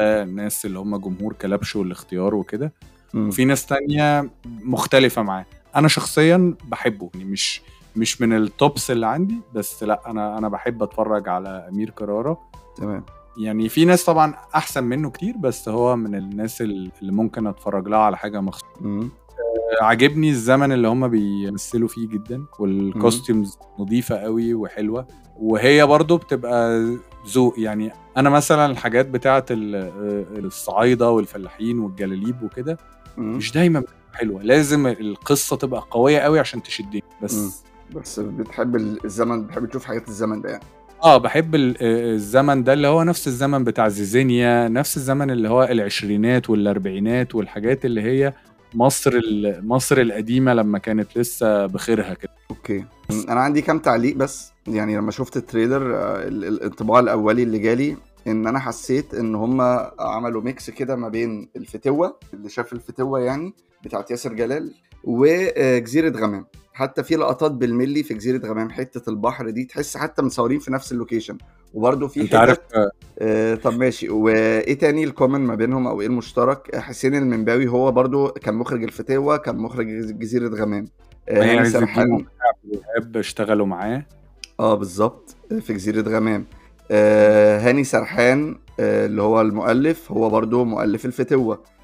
آه، الناس اللي هم جمهور كلبش والاختيار وكده. وفي ناس تانية مختلفة معاه. أنا شخصيا بحبه. يعني مش مش من ال tops اللي عندي بس لا أنا أنا بحب أتفرج على أمير كرارة. تمام. يعني في ناس طبعا أحسن منه كتير بس هو من الناس اللي ممكن أتفرج لها على حاجة مخصوصة. مم. عاجبني الزمن اللي هم بيمثلوا فيه جدا وال costumes نظيفة قوي وحلوة. وهي برضو بتبقى ذوق يعني أنا مثلا الحاجات بتاعة ال- الصعايدة والفلاحين والجلاليب وكده مم. مش دايما حلوة. لازم القصة تبقى قوية قوي عشان تشدني. بس بس بتحب الزمن بتحب تشوف حاجات الزمن ده يعني. آه بحب ال- الزمن ده اللي هو نفس الزمن بتاع زيزينيا نفس الزمن اللي هو العشرينات والأربعينات والحاجات اللي هي مصر ال- مصر القديمة لما كانت لسه بخيرها كده. أوكي. أنا عندي كام تعليق بس يعني لما شفت ال trailer آه، ال- ال- الانطباع الأولي اللي جالي إن أنا حسيت إن هم عملوا mix كده ما بين الفتوة اللي شاف الفتوة يعني بتاعت ياسر جلال وجزيرة غمام. حتى في لقطات بالملي في جزيرة غمام حتة البحر دي تحس حتى مصورين في نفس ال location. وبرده في أنت عارف آه، آه، طب ماشي. وإيه تاني ال common ما بينهم أو إيه المشترك؟ حسين المنباوي هو برضو كان مخرج الفتوة كان مخرج جزيرة غمام. آه، هاني سرحان اشتغلوا معاه. آه بالظبط. في جزيرة غمام. آه هاني سرحان آه اللي هو المؤلف هو برضو مؤلف الفتوة آه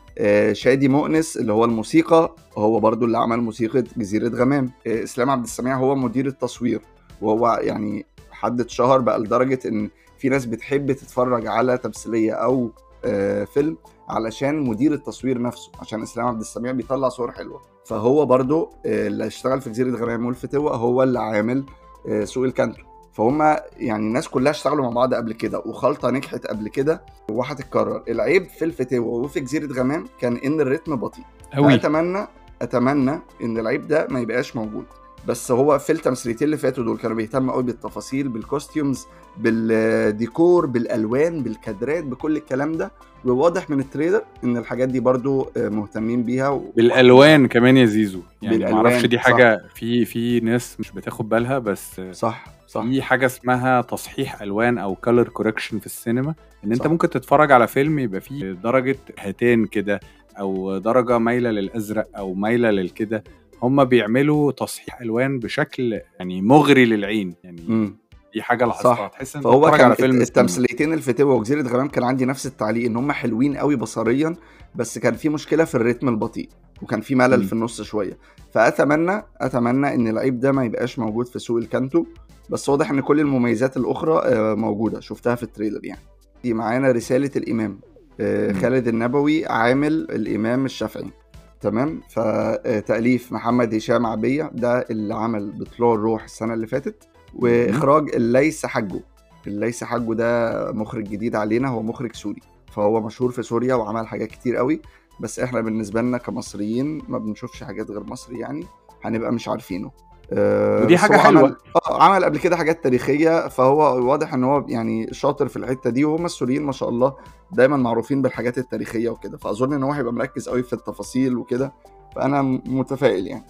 شادي مؤنس اللي هو الموسيقى هو برضو اللي عمل موسيقى جزيرة غمام. آه إسلام عبد السميع هو مدير التصوير وهو يعني حد اتشهر بقى لدرجة إن في ناس بتحب تتفرج على تمثيلية أو آه فيلم علشان مدير التصوير نفسه عشان إسلام عبد السميع بيطلع صور حلوة. فهو برضو آه اللي اشتغل في جزيرة غمام والفتوة هو اللي عامل آه سوق الكانتو فهم يعني الناس كلها اشتغلوا مع بعض قبل كده وخلطة نجحت قبل كده وهتتكرر العيب في الفتاوى وفي جزيرة غمام كان إن الريتم بطيء. قوي أتمنى أتمنى إن العيب ده ما يبقاش موجود. بس هو في التمثيليتين اللي فاتوا دول كانوا بيهتموا قوي بالتفاصيل بال costumes بالديكور بالألوان بالكادرات بكل الكلام ده. وواضح من التريلر إن الحاجات دي برضو آه، مهتمين بيها و... بالألوان كمان يا زيزو. يعني معرفش دي صح. حاجة في في ناس مش بتاخد بالها بس صح. صح في حاجة اسمها تصحيح ألوان أو color correction في السينما إن أنت صح. ممكن تتفرج على فيلم يبقى فيه درجة heat كده أو درجة مايلة للأزرق أو مايلة للكده هم بيعملوا تصحيح ألوان بشكل يعني مغري للعين يعني مم. دي حاجة لاحظتها. تحس إن فهو كان على فيلم. التمثيليتين الفتوة وجزيره غمام كان عندي نفس التعليق إن هم حلوين قوي بصريا بس كان في مشكلة في الريتم البطيء وكان في ملل مم. في النص شوية فأتمنى أتمنى إن العيب ده ما يبقاش موجود في سوق الكانتو بس واضح إن كل المميزات الأخرى آه، موجودة. شفتها في التريلر يعني. دي معانا رسالة الإمام. آه،. خالد النبوي عامل الإمام الشافعي. تمام؟ فتأليف محمد هشام عبية. ده اللي عمل بطلوع الروح السنة اللي فاتت. وإخراج الليث حجه الليث حجه ده مخرج جديد علينا. هو مخرج سوري. فهو مشهور في سوريا وعمل حاجات كتير قوي. بس إحنا بالنسبة لنا كمصريين ما بنشوفش حاجات غير مصري يعني. هنبقى مش عارفينه. آه، ودي بس حاجة هو حلوة. عمل آه عمل قبل كده حاجات تاريخية فهو واضح إن هو يعني شاطر في الحتة دي وهم السوريين ما شاء الله دايما معروفين بالحاجات التاريخية وكده. فأظن إن هو هيبقى مركز قوي في التفاصيل وكده. فأنا م- متفائل يعني.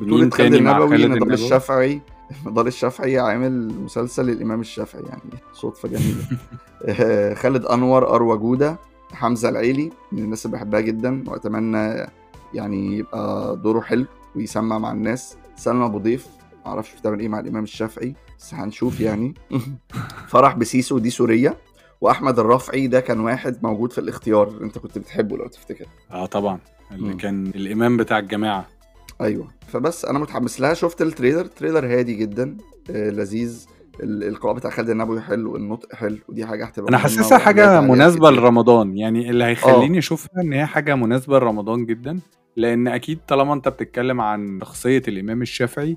بطولة خالد النبوي؟ نضال؟ الشافعي. نضال الشافعي عامل مسلسل الإمام الشافعي يعني. صدفة جميلة. آه، خالد أنور أروى جودة حمزة العيلي من الناس اللي بحبها جدا وأتمنى يعني يبقى دوره حلو ويسمع مع الناس. سلمى أبو ضيف معرفش بتعمل إيه مع الإمام الشافعي بس هنشوف يعني. فرح بسيسو دي سورية وأحمد الرافعي ده كان واحد موجود في الاختيار أنت كنت بتحبه لو تفتكر. آه طبعا. اللي مم. كان الإمام بتاع الجماعة. أيوه. فبس أنا متحمس لها. شفت التريلر؟ تريلر هادي جدا آه لذيذ. ال- القراءة بتاع خالد النبوي حلو النطق حلو. ودي حاجة هتبقى أنا حاسسها حاجة عليها مناسبة. لرمضان. يعني اللي هيخليني أشوفها إن هي حاجة مناسبة لرمضان جدا لأن أكيد طالما انت بتتكلم عن شخصية الامام الشافعي.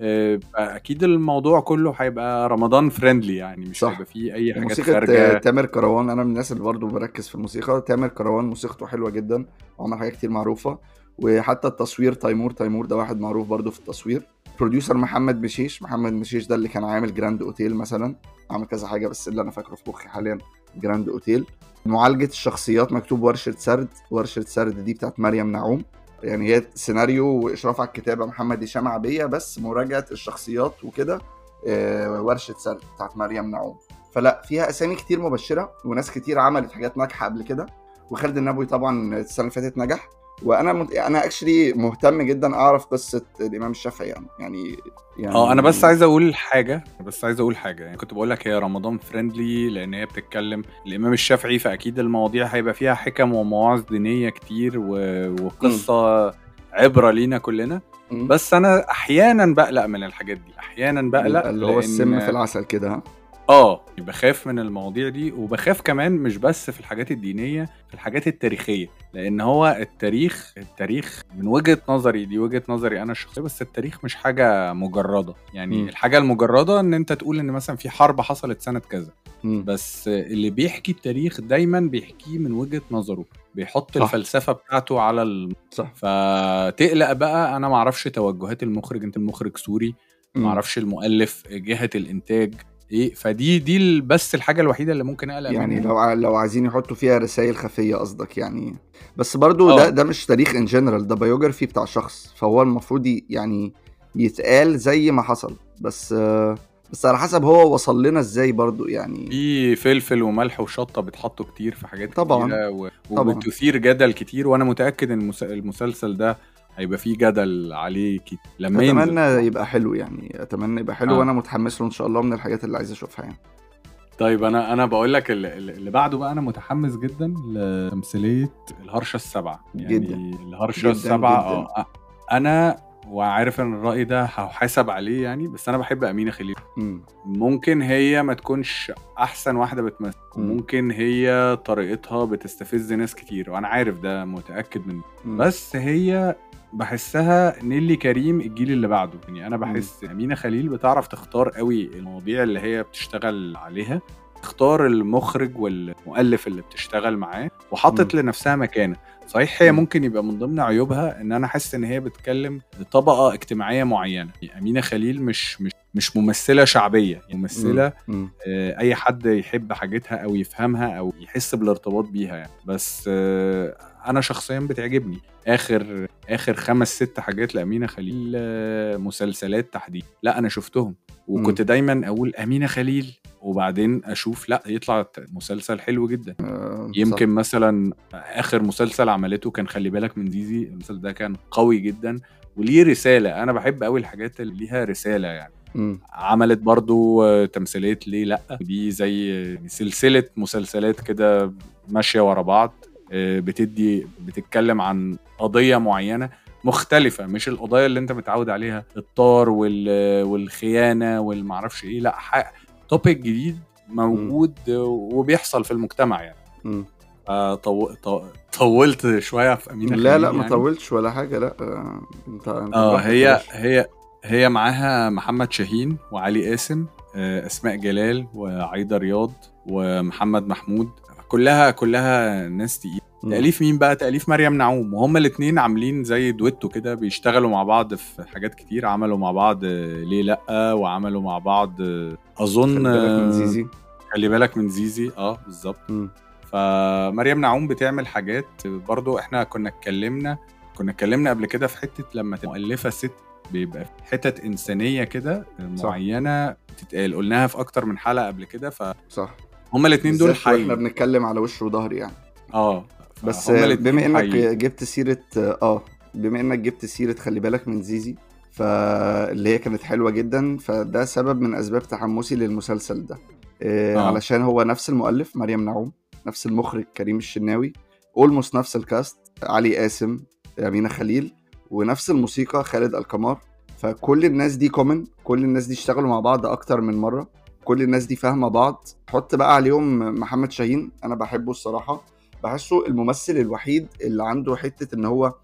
آه، أكيد الموضوع كله هيبقى رمضان friendly يعني مش. هيبقى فيه أي حاجات موسيقى خارجة. تامر كروان أنا من الناس اللي برضه بركز في الموسيقى. تامر كروان موسيقته حلوة جدا وعمل حاجات كتير معروفة. وحتى التصوير تيمور تيمور ده واحد معروف برضه في التصوير. producer محمد بشيش محمد بشيش ده اللي كان عامل جراند أوتيل مثلا. عامل كذا حاجة بس اللي أنا فاكره في مخي حاليا جراند أوتيل. معالجة الشخصيات مكتوب ورشة سرد. ورشة سرد دي بتاعت مريم نعوم. يعني هي سيناريو وإشراف على الكتابة محمد هشام عبية بس مراجعة الشخصيات وكده آه، ورشة سرد بتاعت مريم نعوم. فلا فيها أسامي كتير مبشرة وناس كتير عملت حاجات ناجحة قبل كده. وخالد النبوي طبعا السنة اللي فاتت نجح. وأنا مت... أنا actually مهتم جدا أعرف قصة الإمام الشافعي يعني. يعني يعني آه أنا بس عايز أقول حاجة بس عايز أقول حاجة. يعني كنت بقول لك هي رمضان friendly لأن هي بتتكلم الامام الشافعي فأكيد المواضيع هيبقى فيها حكم ومواعظ دينية كتير و... وقصة عبرة لينا كلنا. مم. بس أنا أحيانا بقلق من الحاجات دي أحيانا بقلق اللي هو السم في العسل كده آه بخاف من المواضيع دي وبخاف كمان مش بس في الحاجات الدينية في الحاجات التاريخية لأن هو التاريخ التاريخ من وجهة نظري دي وجهة نظري أنا الشخصية بس التاريخ مش حاجة مجردة يعني مم. الحاجة المجردة إن أنت تقول إن مثلا في حرب حصلت سنة كذا مم. بس اللي بيحكي التاريخ دايما بيحكيه من وجهة نظره بيحط صح. الفلسفة بتاعته على الم... صح فتقلق بقى أنا معرفش توجهات المخرج أنت المخرج sorry. معرفش المؤلف جهة الإنتاج إيه فدي دي بس الحاجة الوحيدة اللي ممكن أقلق يعني منها لو ع- لو عايزين يحطوا فيها رسائل خفية قصدك يعني بس برضو آه. ده ده مش تاريخ in general ده biography بتاع شخص فهو المفروض يعني يتقال زي ما حصل بس بس على حسب هو وصل لنا إزاي برضو يعني في فلفل وملح وشطة بيتحطوا كتير في حاجات طبعاً. كتيرة و... طبعاً. وبتثير جدل كتير وأنا متأكد إن المس... المسلسل ده هيبقى فيه جدل عليه كتير لما أتمنى ينزل يبقى حلو يعني أتمنى يبقى حلو آه. وأنا متحمس له إن شاء الله من الحاجات اللي عايز أشوفها يعني طيب أنا أنا بقول لك اللي, بعده بقى أنا متحمس جدا لتمثيلية الهرشة السبعه يعني جداً. الهرشة جداً السبعه جداً. آه أنا وعارف إن الرأي ده هحاسب عليه يعني بس أنا بحب أمينة خليل مم. ممكن هي ما تكونش أحسن واحدة بتمثل مم. وممكن هي طريقتها بتستفز ناس كتير وأنا عارف ده متأكد منه. بس هي بحسها نيلي كريم الجيل اللي بعده. يعني أنا بحس أمينة خليل بتعرف تختار قوي المواضيع اللي هي بتشتغل عليها تختار المخرج والمؤلف اللي بتشتغل معاه وحطت لنفسها مكانة. صحيح هي مم. ممكن يبقى من ضمن عيوبها إن أنا حاسس إن هي بتكلم طبقه اجتماعية معينة. يعني أمينة خليل مش مش مش ممثلة شعبية. يعني ممثلة مم. آه، أي حد يحب حاجتها أو يفهمها أو يحس بالارتباط بيها يعني. بس آه، أنا شخصيا بتعجبني. آخر آخر خمس ست حاجات لأمينة خليل. مسلسلات تحديدا. لا أنا شفتهم. وكنت دايما أقول أمينة خليل وبعدين أشوف لا يطلع مسلسل حلو جدا. آه، يمكن مثلا آخر مسلسل عملته كان خلي بالك من زيزي. المسلسل ده كان قوي جدا. وليه رسالة. أنا بحب قوي الحاجات اللي ليها رسالة يعني. صح. مم. عملت برضو تمثيليه ليه لأ. دي زي سلسلة مسلسلات كده ماشية ورا بعض. بتدي بتتكلم عن قضية معينة مختلفة مش القضايا اللي انت متعود عليها الطار وال- والخيانة والمعرفش إيه لا توبيك جديد موجود آه، وبيحصل في المجتمع يعني. آه، طو... طو... طولت شوية في أمينة لا لا ما يعني. طولتش ولا حاجة لا آه، انت آه هي. هي هي معاها محمد شاهين وعلي قاسم آه، أسماء جلال وعايدة رياض ومحمد محمود كلها كلها ناس تقيل مم. تأليف مين بقى؟ تأليف مريم نعوم. وهما الاتنين عاملين زي دويتو كده بيشتغلوا مع بعض في حاجات كتير. عملوا مع بعض ليه لأ؟ وعملوا مع بعض أظن خلي بالك من زيزي. خلي بالك من زيزي. آه بالظبط. فمريم نعوم بتعمل حاجات برضو إحنا كنا اتكلمنا كنا اتكلمنا قبل كده في حتة لما مؤلفة ست بيبقى في حتت إنسانية كده صح. معينة بتتقال قلناها في أكتر من حلقة قبل كده فهم صح. الاثنين دول وإحنا حي بنتكلم على وش وظهر يعني. آه. بس بما إنك حي. جبت سيرة آه بما إنك جبت سيرة خلي بالك من زيزي فاللي هي كانت حلوة جدا فده سبب من أسباب تحمسي للمسلسل ده. آه آه. علشان هو نفس المؤلف مريم نعوم نفس المخرج كريم الشناوي اولموست نفس الكاست علي قاسم أمينة خليل ونفس الموسيقى خالد القمار. فكل الناس دي كومن كل الناس دي اشتغلوا مع بعض أكتر من مرة. كل الناس دي فاهمة بعض حط بقى عليهم محمد شاهين أنا بحبه الصراحة. بحسه الممثل الوحيد اللي عنده حتة إن هو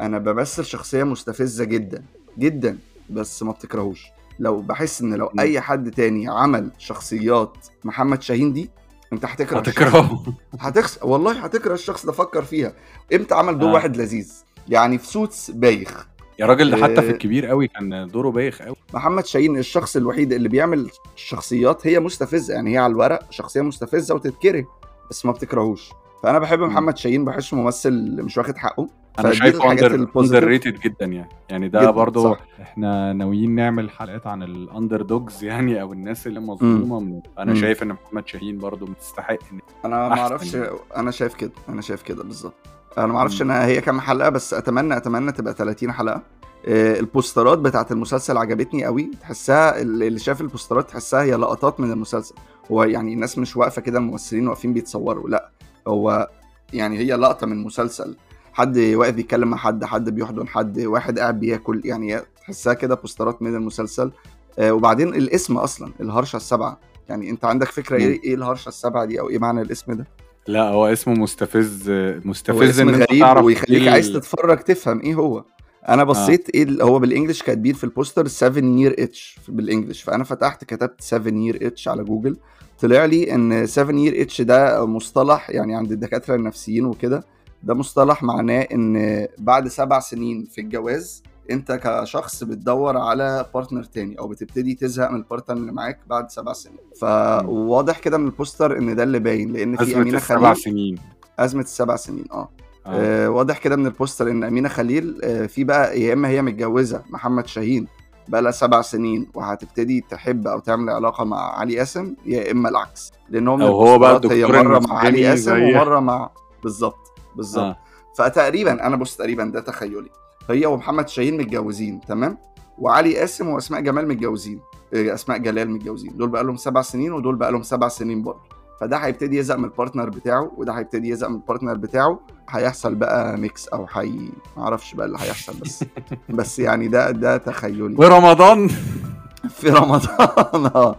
أنا بمثل شخصية مستفزة جدا جدا بس ما بتكرهوش. لو بحس إن لو. أي حد تاني عمل شخصيات محمد شاهين دي أنت هتكره هتكرهه. هتحس والله هتكره الشخص ده فكر فيها. إمتى عمل دور آه. واحد لذيذ؟ يعني في سوتس بايخ. يا راجل ده حتى في آه، الكبير قوي كان دوره بايخ قوي. محمد شاهين الشخص الوحيد اللي بيعمل شخصيات هي مستفزة يعني هي على الورق شخصية مستفزة وتتكره بس ما بتكرهوش. فأنا بحب محمد شاهين بحسه ممثل مش واخد حقه. أنا شايفه underrated جدا يعني. يعني ده صح. إحنا ناويين نعمل حلقات عن ال underdogs يعني أو الناس اللي مظلومة. من أنا مم. شايف إن محمد شاهين برضو تستحق إن أنا ما أعرفش يعني. أنا شايف كده أنا شايف كده بالظبط. أنا ما أعرفش. انها هي كام حلقة بس اتمنى اتمنى تبقى 30 حلقة. آه، البوسترات بتاعت المسلسل عجبتني قوي. تحسها اللي شاف البوسترات تحسها هي لقطات من المسلسل. هو يعني الناس مش واقفة كده الممثلين واقفين بيتصوروا. لا هو يعني هي لقطة من مسلسل. حد واقف بيتكلم مع حد حد بيحضن حد واحد قاعد بياكل. يعني تحسها كده بوسترات من المسلسل. آه، وبعدين الاسم أصلا الهرشة السبعه يعني أنت عندك فكرة. إيه إيه الهرشة السبعه دي أو إيه معنى الاسم ده؟ لا هو اسمه مستفز مستفز إن أنت غريب تعرف ويخليك إيه عايز تتفرج تفهم إيه هو. أنا بصيت إيه ال- هو بال English كاتبين في البوستر 7 year itch بال English. فأنا فتحت كتبت 7 year itch على جوجل. طلع لي إن 7 year itch ده مصطلح يعني عند الدكاترة النفسيين وكده. ده مصطلح معناه إن بعد سبع سنين في الجواز انت كشخص بتدور على partner تاني أو بتبتدي تزهق من ال partner اللي معاك بعد سبع سنين فواضح كده من البوستر إن ده اللي باين لأن في أمينة السبع خليل سنين أزمة السبع سنين آه آه. آه، واضح كده من البوستر إن أمينة خليل آه، في بقى يا إما هي متجوزة محمد شاهين بقى لها سبع سنين وهتبتدي تحب أو تعمل علاقة مع علي قاسم يا إما العكس لأن هو هو بقى هي مرة مع علي قاسم. ومرة مع بالظبط بالظبط آه. فتقريبا أنا بص تقريبا ده تخيلي هي ومحمد شاهين متجوزين تمام؟ وعلي قاسم وأسماء جمال متجوزين آه، أسماء جلال متجوزين. دول بقى لهم سبع سنين ودول بقى لهم سبع سنين برضه. فده هيبتدي يزهق من ال partner بتاعه وده هيبتدي يزهق من ال partner بتاعه. هيحصل بقى mix أو حي معرفش بقى اللي هيحصل بس بس يعني ده ده تخيلي. ورمضان في رمضان آه.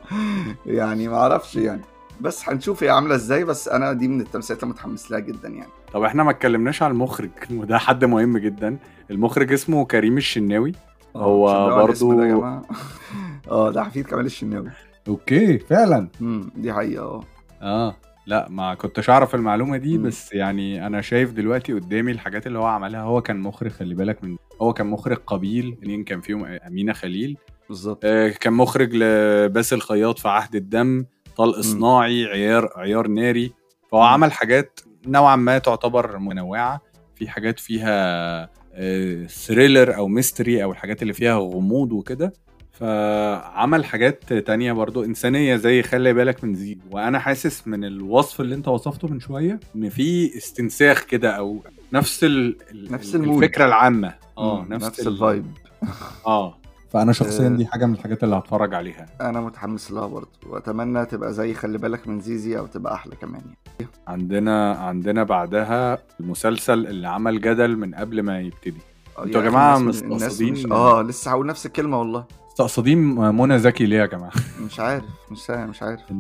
يعني معرفش يعني. بس هنشوف هي عاملة إزاي بس أنا دي من التمثيلات اللي متحمس لها جدا يعني. طب إحنا ما اتكلمناش على المخرج وده حد مهم جدا. المخرج اسمه كريم الشناوي. هو نوع الاسم برضو-. آه ده حفيد كمال الشناوي. okay فعلا. امم دي حقيقة آه. آه لا ما كنتش أعرف المعلومة دي مم. بس يعني أنا شايف دلوقتي قدامي الحاجات اللي هو عملها. هو كان مخرج خلي بالك من هو كان مخرج قابيل اتنين كان فيهم أمينة خليل. بالظبط. آه كان مخرج لباسل الخياط في عهد الدم. طلق صناعي عيار عيار ناري. فهو. عمل حاجات نوعا ما تعتبر منوعة. في حاجات فيها آه thriller أو mystery أو الحاجات اللي فيها غموض وكده. فعمل حاجات تانية برضو إنسانية زي خلي بالك من زيد وأنا حاسس من الوصف اللي أنت وصفته من شوية إن في استنساخ كده أو نفس ال... نفس. الفكرة العامة. آه نفس, نفس ال- الفايب آه. فأنا شخصيا آه. دي حاجة من الحاجات اللي هتفرج عليها. أنا متحمس لها برضه وأتمنى تبقى زي خلي بالك من زيزي أو تبقى أحلى كمان يعني. عندنا عندنا بعدها المسلسل اللي عمل جدل من قبل ما يبتدي. آه، أنتوا يا الناس مستقصدين- مش... آه لسه هقول نفس الكلمة والله. مستقصدين منى زكي ليه يا جماعة؟ مش عارف مش عارف مش عارف.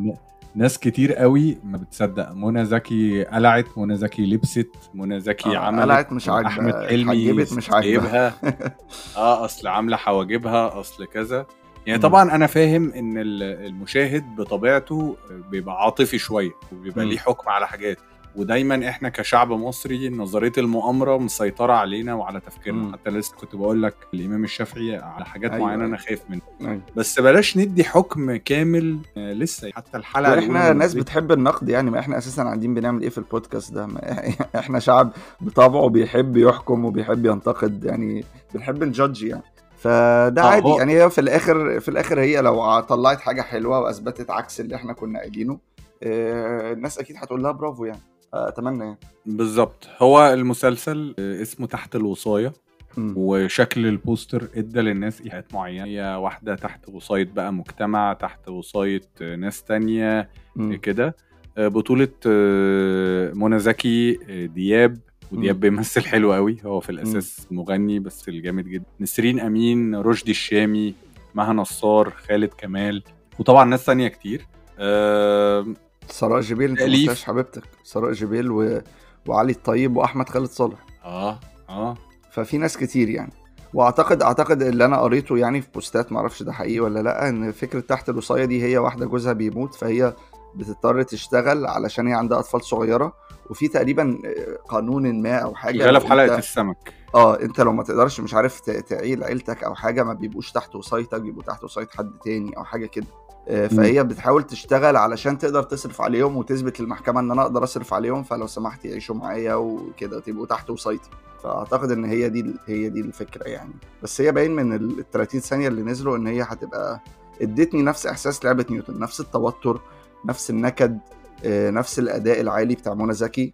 ناس كتير قوي ما بتصدق منى زكي قلعت منى زكي لبست منى زكي آه، عملت قلعت مش عاجبة، أحمد حلمي مش عاجبة. سايبها آه أصل عاملة حواجبها أصل كذا يعني. طبعا أنا فاهم إن ال- المشاهد بطبيعته بيبقى عاطفي شوية وبيبقى. ليه حكم على حاجات ودايما إحنا كشعب مصري نظرية المؤامرة مسيطرة علينا وعلى تفكيرنا مم. حتى لسه كنت بقول لك الإمام الشافعي على حاجات أيوة، معينة أيوة. أنا خايف منها أيوة. بس بلاش ندي حكم كامل آه، لسه حتى الحلقة من ناس بتحب النقد يعني ما إحنا أساسا قاعدين بنعمل إيه في البودكاست ده ما إحنا شعب بطبعه بيحب يحكم وبيحب ينتقد يعني بنحب نجادج يعني فده عادي يعني هي في الآخر في الآخر هي لو طلعت حاجة حلوة وأثبتت عكس اللي إحنا كنا قايلينه آه، الناس أكيد هتقول لها برافو يعني أتمنى يعني. بالظبط. هو المسلسل آه، اسمه تحت الوصاية. وشكل البوستر ادى للناس إيحاءات معينة. هي واحدة تحت وصاية بقى مجتمع تحت وصاية آه، ناس تانية مم. كده. آه، بطولة آه، منى زكي آه، دياب. ودياب. بيمثل حلو قوي. هو في الأساس مغني بس الجامد جدا. نسرين أمين رشدي الشامي مها نصار خالد كمال. وطبعا ناس تانية كتير. آه، سراء جبيل انت ما حبيبتك. سراء جبيل و... وعلي الطيب وأحمد خالد صالح. آه آه. ففي ناس كتير يعني. واعتقد أعتقد اللي أنا قريته يعني في بوستات معرفش ده حقيقي ولا لأ إن فكرة تحت الوصاية دي هي واحدة جوزها بيموت فهي بتضطر تشتغل علشان هي عندها أطفال صغيرة. وفي تقريبا قانون ما أو حاجة. شغاله في حلقة السمك. آه أنت لو ما تقدرش مش عارف تعيل عيلتك أو حاجة ما بيبقوش تحت وصايتك بيبقوا تحت وصاية حد تاني أو حاجة كده. آه، فهي بتحاول تشتغل علشان تقدر تصرف عليهم وتثبت للمحكمة إن أنا أقدر أصرف عليهم فلو سمحت يعيشوا معايا وكده تبقوا تحت وصايتي فأعتقد إن هي دي هي دي الفكرة يعني. بس هي باين من ال 30 ثانية اللي نزلوا إن هي هتبقى ادتني نفس إحساس لعبة نيوتن نفس التوتر نفس النكد آه، نفس الأداء العالي بتاع منى زكي.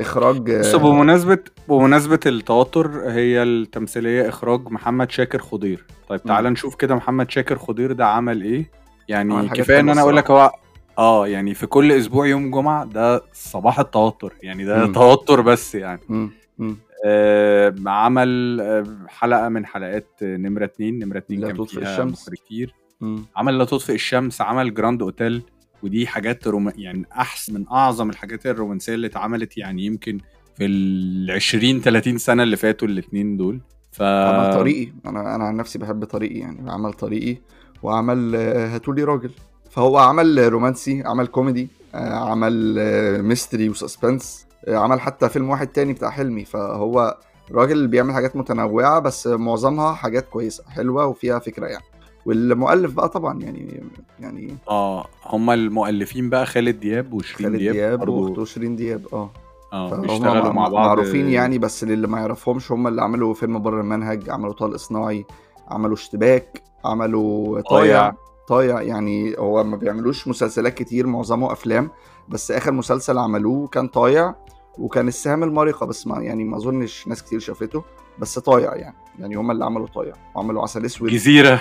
إخراج آه، بص بمناسبة بمناسبة التوتر هي التمثيلية إخراج محمد شاكر خضير. طيب تعال. نشوف كده محمد شاكر خضير ده عمل إيه؟ يعني إن حلوة أنا أقول لك. هو آه يعني في كل أسبوع يوم جمعة ده صباح التوتر يعني ده مم. توتر بس يعني مم، مم. آه عمل آه، حلقة من حلقات نمرة اتنين نمرة اتنين لا كان فيها الشمس. كتير مم. عمل لا تطفئ الشمس عمل جراند أوتيل ودي حاجات روم... يعني احسن من أعظم الحاجات الرومانسية اللي اتعملت يعني يمكن في ال 20 30 سنة اللي فاتوا الاثنين دول ف عمل طريقي أنا أنا عن نفسي بحب طريقي يعني عمل طريقي وعمل آه، هاتولي راجل. فهو عمل رومانسي عمل كوميدي آه، عمل mystery و suspense آه، عمل حتى فيلم واحد تاني بتاع حلمي. فهو راجل بيعمل حاجات متنوعة بس معظمها حاجات كويسة حلوة وفيها فكرة يعني. والمؤلف بقى طبعا يعني يعني آه هما المؤلفين بقى خالد دياب وشيرين خالد دياب, دياب وأخته شيرين دياب آه. آه بيشتغلوا مع- بعض. معروفين يعني بس للي ما يعرفهمش هم اللي عملوا فيلم بره المنهج عملوا طلق صناعي عملوا اشتباك. عملوا طايع. طايع طايع يعني هو ما بيعملوش مسلسلات كتير معظمه أفلام بس آخر مسلسل عملوه كان طايع وكان السهام المارقه بس ما يعني ما أظنش ناس كتير شافته بس طايع يعني يعني هم اللي عملوا طايع وعملوا عسل أسود. جزيرة.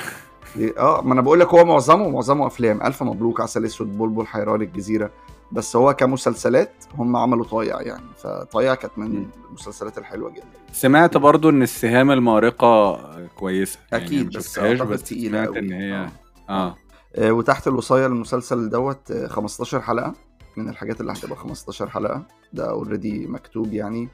آه ما أنا بقول لك هو معظمه معظمه أفلام ألف مبروك عسل أسود بلبل حيران الجزيرة. بس هو كمسلسلات هم عملوا طايع يعني فطايع كانت من. المسلسلات الحلوة جدا سمعت برضو إن السهام المارقه كويسة يعني أكيد ما بس بس تقيلة سمعت إن هي آه. آه آه، وتحت الوصاية المسلسل دوت آه، 15 حلقة من الحاجات اللي هتبقى 15 حلقة ده already مكتوب يعني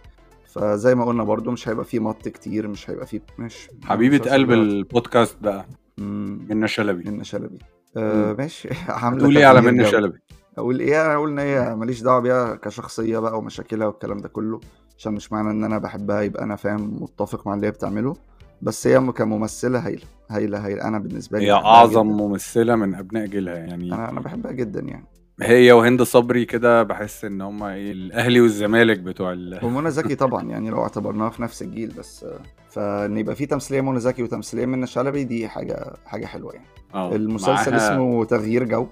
فزي ما قلنا برضو مش هيبقى فيه مط كتير مش هيبقى فيه مش حبيبه قلب. البودكاست بقى منى شلبي منة شلبي آه. ماشي عاملة تقول إيه على منة. شلبي إيه أقول إن هي ماليش دعوة بيها كشخصية بقى ومشاكلها والكلام ده كله عشان مش معنى إن أنا بحبها يبقى أنا فاهم متفق مع اللي هي بتعمله بس هي كممثلة هايلة هايلة هايلة. أنا بالنسبة لي هي اعظم جداً. ممثلة من أبناء جيلها يعني أنا أنا بحبها جدا يعني. هي وهند صبري كده بحس إن هم إيه الأهلي والزمالك بتوع ال... ومنى زكي طبعا يعني لو اعتبرناها في نفس الجيل بس فإن يبقى في تمثيلية منى زكي وتمثيلية منى شلبي دي حاجة حاجة حلوة يعني. آه المسلسل معاها- اسمه تغيير جو.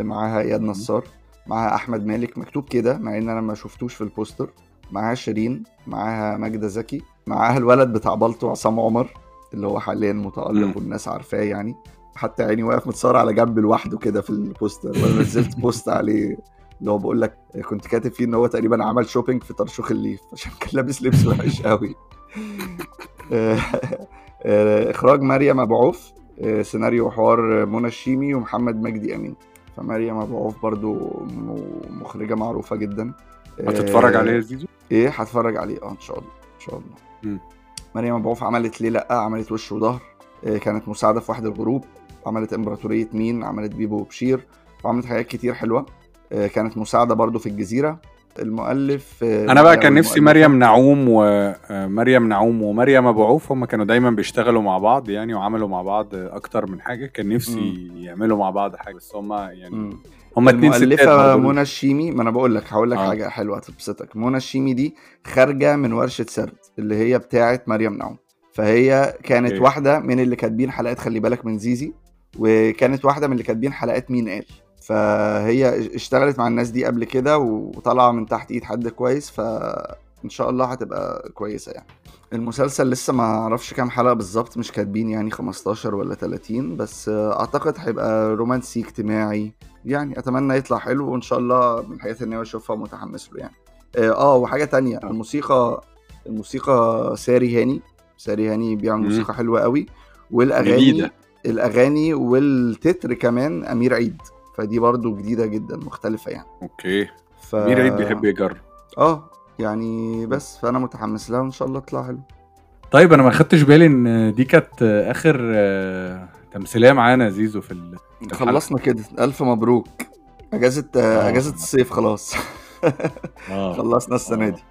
معاها إياد نصار معاها أحمد مالك مكتوب كده مع إن أنا ما شفتوش في البوستر. معاها شيرين معاها ماجدة زكي معاها الولد بتاع بالطو عصام عمر اللي هو حاليا مم. متألق والناس عارفاه يعني. حتى عيني واقف متصور على جنب لوحده كده في البوستر وأنا نزلت بوست عليه. اللي هو بقول لك كنت كاتب فيه إن هو تقريبا عمل shopping في طرشوخ الليف عشان كان لابس لبس وحش قوي. آه، آه، إخراج مريم أبو عوف آه، سيناريو وحوار منى الشيمي ومحمد مجدي أمين. فمريم أبو عوف برضو م- مخرجة معروفة جدا. هتتفرج آه، عليه يا زيزو؟ إيه هتفرج عليه. آه إن شاء الله. إن شاء الله. مم. مريم أبو عوف عملت ليه لأ؟ عملت وش وظهر. آه، كانت مساعدة في واحد الغروب عملت إمبراطورية مين؟ عملت بيبو وبشير. وعملت حاجات كتير حلوة. آه، كانت مساعدة برضو في الجزيرة. المؤلف آه، أنا بقى كان نفسي مريم نعوم ومريم نعوم ومريم أبو عوف هم كانوا دايما بيشتغلوا مع بعض يعني وعملوا مع بعض أكتر من حاجة كان نفسي يعملوا مع بعض حاجة بس هم يعني مم. هم اتنين ستات المؤلفة. منى الشيمي ما أنا بقول لك هقول لك آه. حاجة حلوة هتبسطك منى الشيمي دي خارجة من ورشة سرد اللي هي بتاعة مريم نعوم فهي كانت okay. واحدة من اللي كاتبين حلقات خلي بالك من زيزي وكانت واحدة من اللي كاتبين حلقات مين قال فهي اشتغلت مع الناس دي قبل كده وطالعة من تحت ايد حد كويس فإن شاء الله هتبقى كويسة يعني المسلسل لسه ما أعرفش كام حلقة بالظبط مش كاتبين يعني 15 ولا 30 بس أعتقد هيبقى رومانسي اجتماعي يعني أتمنى يطلع حلو وإن شاء الله من الحاجات اللي أنا اشوفها متحمس له يعني آه آه، وحاجة تانية. الموسيقى الموسيقى ساري هاني ساري هاني بيعمل. موسيقى حلوة قوي والأغاني جديدة. الأغاني والتتر كمان أمير عيد فدي برضو جديدة جدا مختلفة يعني. okay. ف... امير عيد بيحب يجرب؟ آه يعني بس فأنا متحمس لها وإن شاء الله تطلع حلو. طيب أنا ما خدتش بالي إن دي كانت آخر آه، تمثيلية معانا زيزو في ال... خلصنا كده. ألف مبروك. أجازة آه. أجازة الصيف خلاص. آه. خلصنا السنة آه. دي.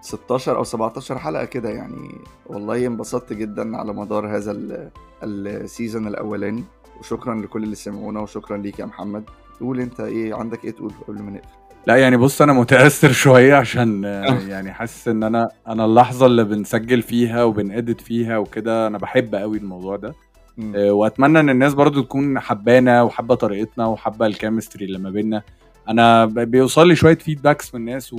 16 أو 17 حلقة كده يعني. والله انبسطت جدا على مدار هذا ال- السيزون الأولاني. وشكرا لكل اللي سمعونا وشكرا ليك يا محمد. قول أنت إيه عندك إيه تقول قبل ما نقفل؟ لا يعني بص أنا متأثر شوية عشان آه، يعني حاسس إن أنا أنا اللحظة اللي بنسجل فيها وبنedit فيها وكده أنا بحب قوي الموضوع ده. آه، وأتمنى إن الناس برضو تكون حبانا وحابة طريقتنا وحابة ال chemistry اللي ما بيننا. أنا بيوصل لي شوية feedbacks من الناس و...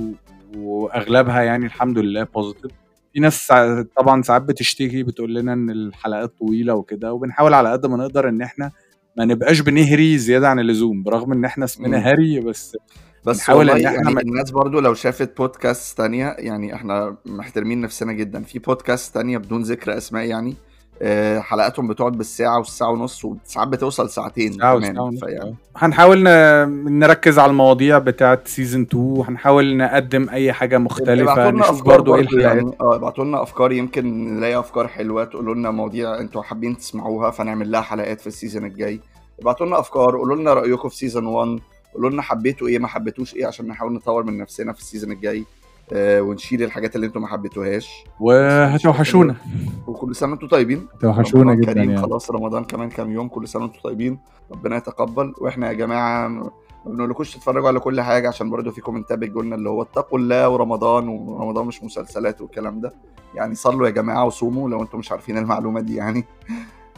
وأغلبها يعني الحمد لله positive في ناس طبعا ساعات بتشتكي بتقول لنا إن الحلقات طويلة وكده وبنحاول على قد ما نقدر إن إحنا ما نبقاش بنهري زيادة عن اللزوم برغم إن إحنا اسمنا. هري بس بس بنحاول إن إحنا يعني ما- الناس برضو لو شافت بودكاست تانية يعني إحنا محترمين نفسنا جدا في بودكاست تانية بدون ذكر أسماء يعني حلقاتهم بتقعد بالساعة والساعة ونص وساعات بتوصل ساعتين ساعة كمان. فيعني هنحاول نركز على المواضيع بتاعه season 2 هنحاول نقدم أي حاجة مختلفة نشوف برضو إيه الحلقات يعني آه ابعتوا لنا أفكار يمكن نلاقي أفكار حلوة تقولوا لنا مواضيع أنتوا حابين تسمعوها فنعمل لها حلقات في ال season الجاي. ابعتوا لنا أفكار قولوا لنا رأيكم في season 1 قولوا لنا حبيتوا إيه ما حبيتوش إيه عشان نحاول نطور من نفسنا في ال season الجاي. آه ونشيل الحاجات اللي أنتوا ما حبيتوهاش. وهتوحشونا. وكل سنة وأنتم طيبين. هتوحشونا رمضان جدا كريم يعني. خلاص رمضان كمان كام يوم كل سنة وأنتم طيبين. ربنا يتقبل. وإحنا يا جماعة ما بنقولكوش تتفرجوا على كل حاجة عشان برضه في كومنتات بتقولنا اللي هو اتقوا الله ورمضان ورمضان مش مسلسلات والكلام ده. يعني صلوا يا جماعة وصوموا لو أنتم مش عارفين المعلومة دي يعني.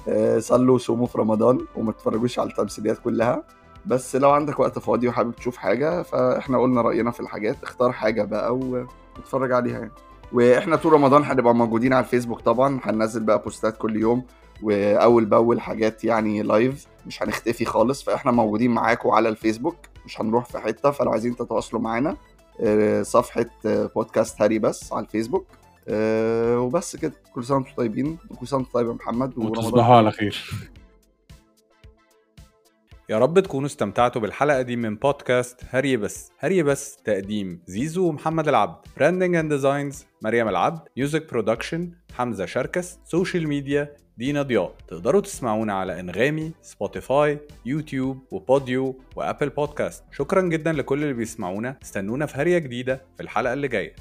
آه، صلوا وصوموا في رمضان وما تتفرجوش على التمثيليات كلها. بس لو عندك وقت فاضي وحابب تشوف حاجة فإحنا قلنا رأينا في الحاجات اختار حاجة بقى واتفرج عليها يعني. وإحنا طول رمضان هنبقى موجودين على الفيسبوك طبعا هننزل بقى بوستات كل يوم وأول بأول حاجات يعني live مش هنختفي خالص فإحنا موجودين معاكم على الفيسبوك مش هنروح في حتة فلو عايزين تتواصلوا معانا آه، صفحة بودكاست هري بس على الفيسبوك آه، وبس كده. كل سنة وأنتم طيبين وكل سنة وأنتم طيب يا محمد وتصبحوا على خير. يا رب تكونوا استمتعتوا بالحلقة دي من بودكاست هري بس. هري بس تقديم زيزو ومحمد العبد. branding and designs مريم العبد. music production حمزة شركس. social media دينا ضياء. تقدروا تسمعونا على أنغامي سبوتيفاي يوتيوب وبوديو وأبل بودكاست شكرا جدا لكل اللي بيسمعونا. استنونا في هرية جديدة في الحلقة اللي جاية.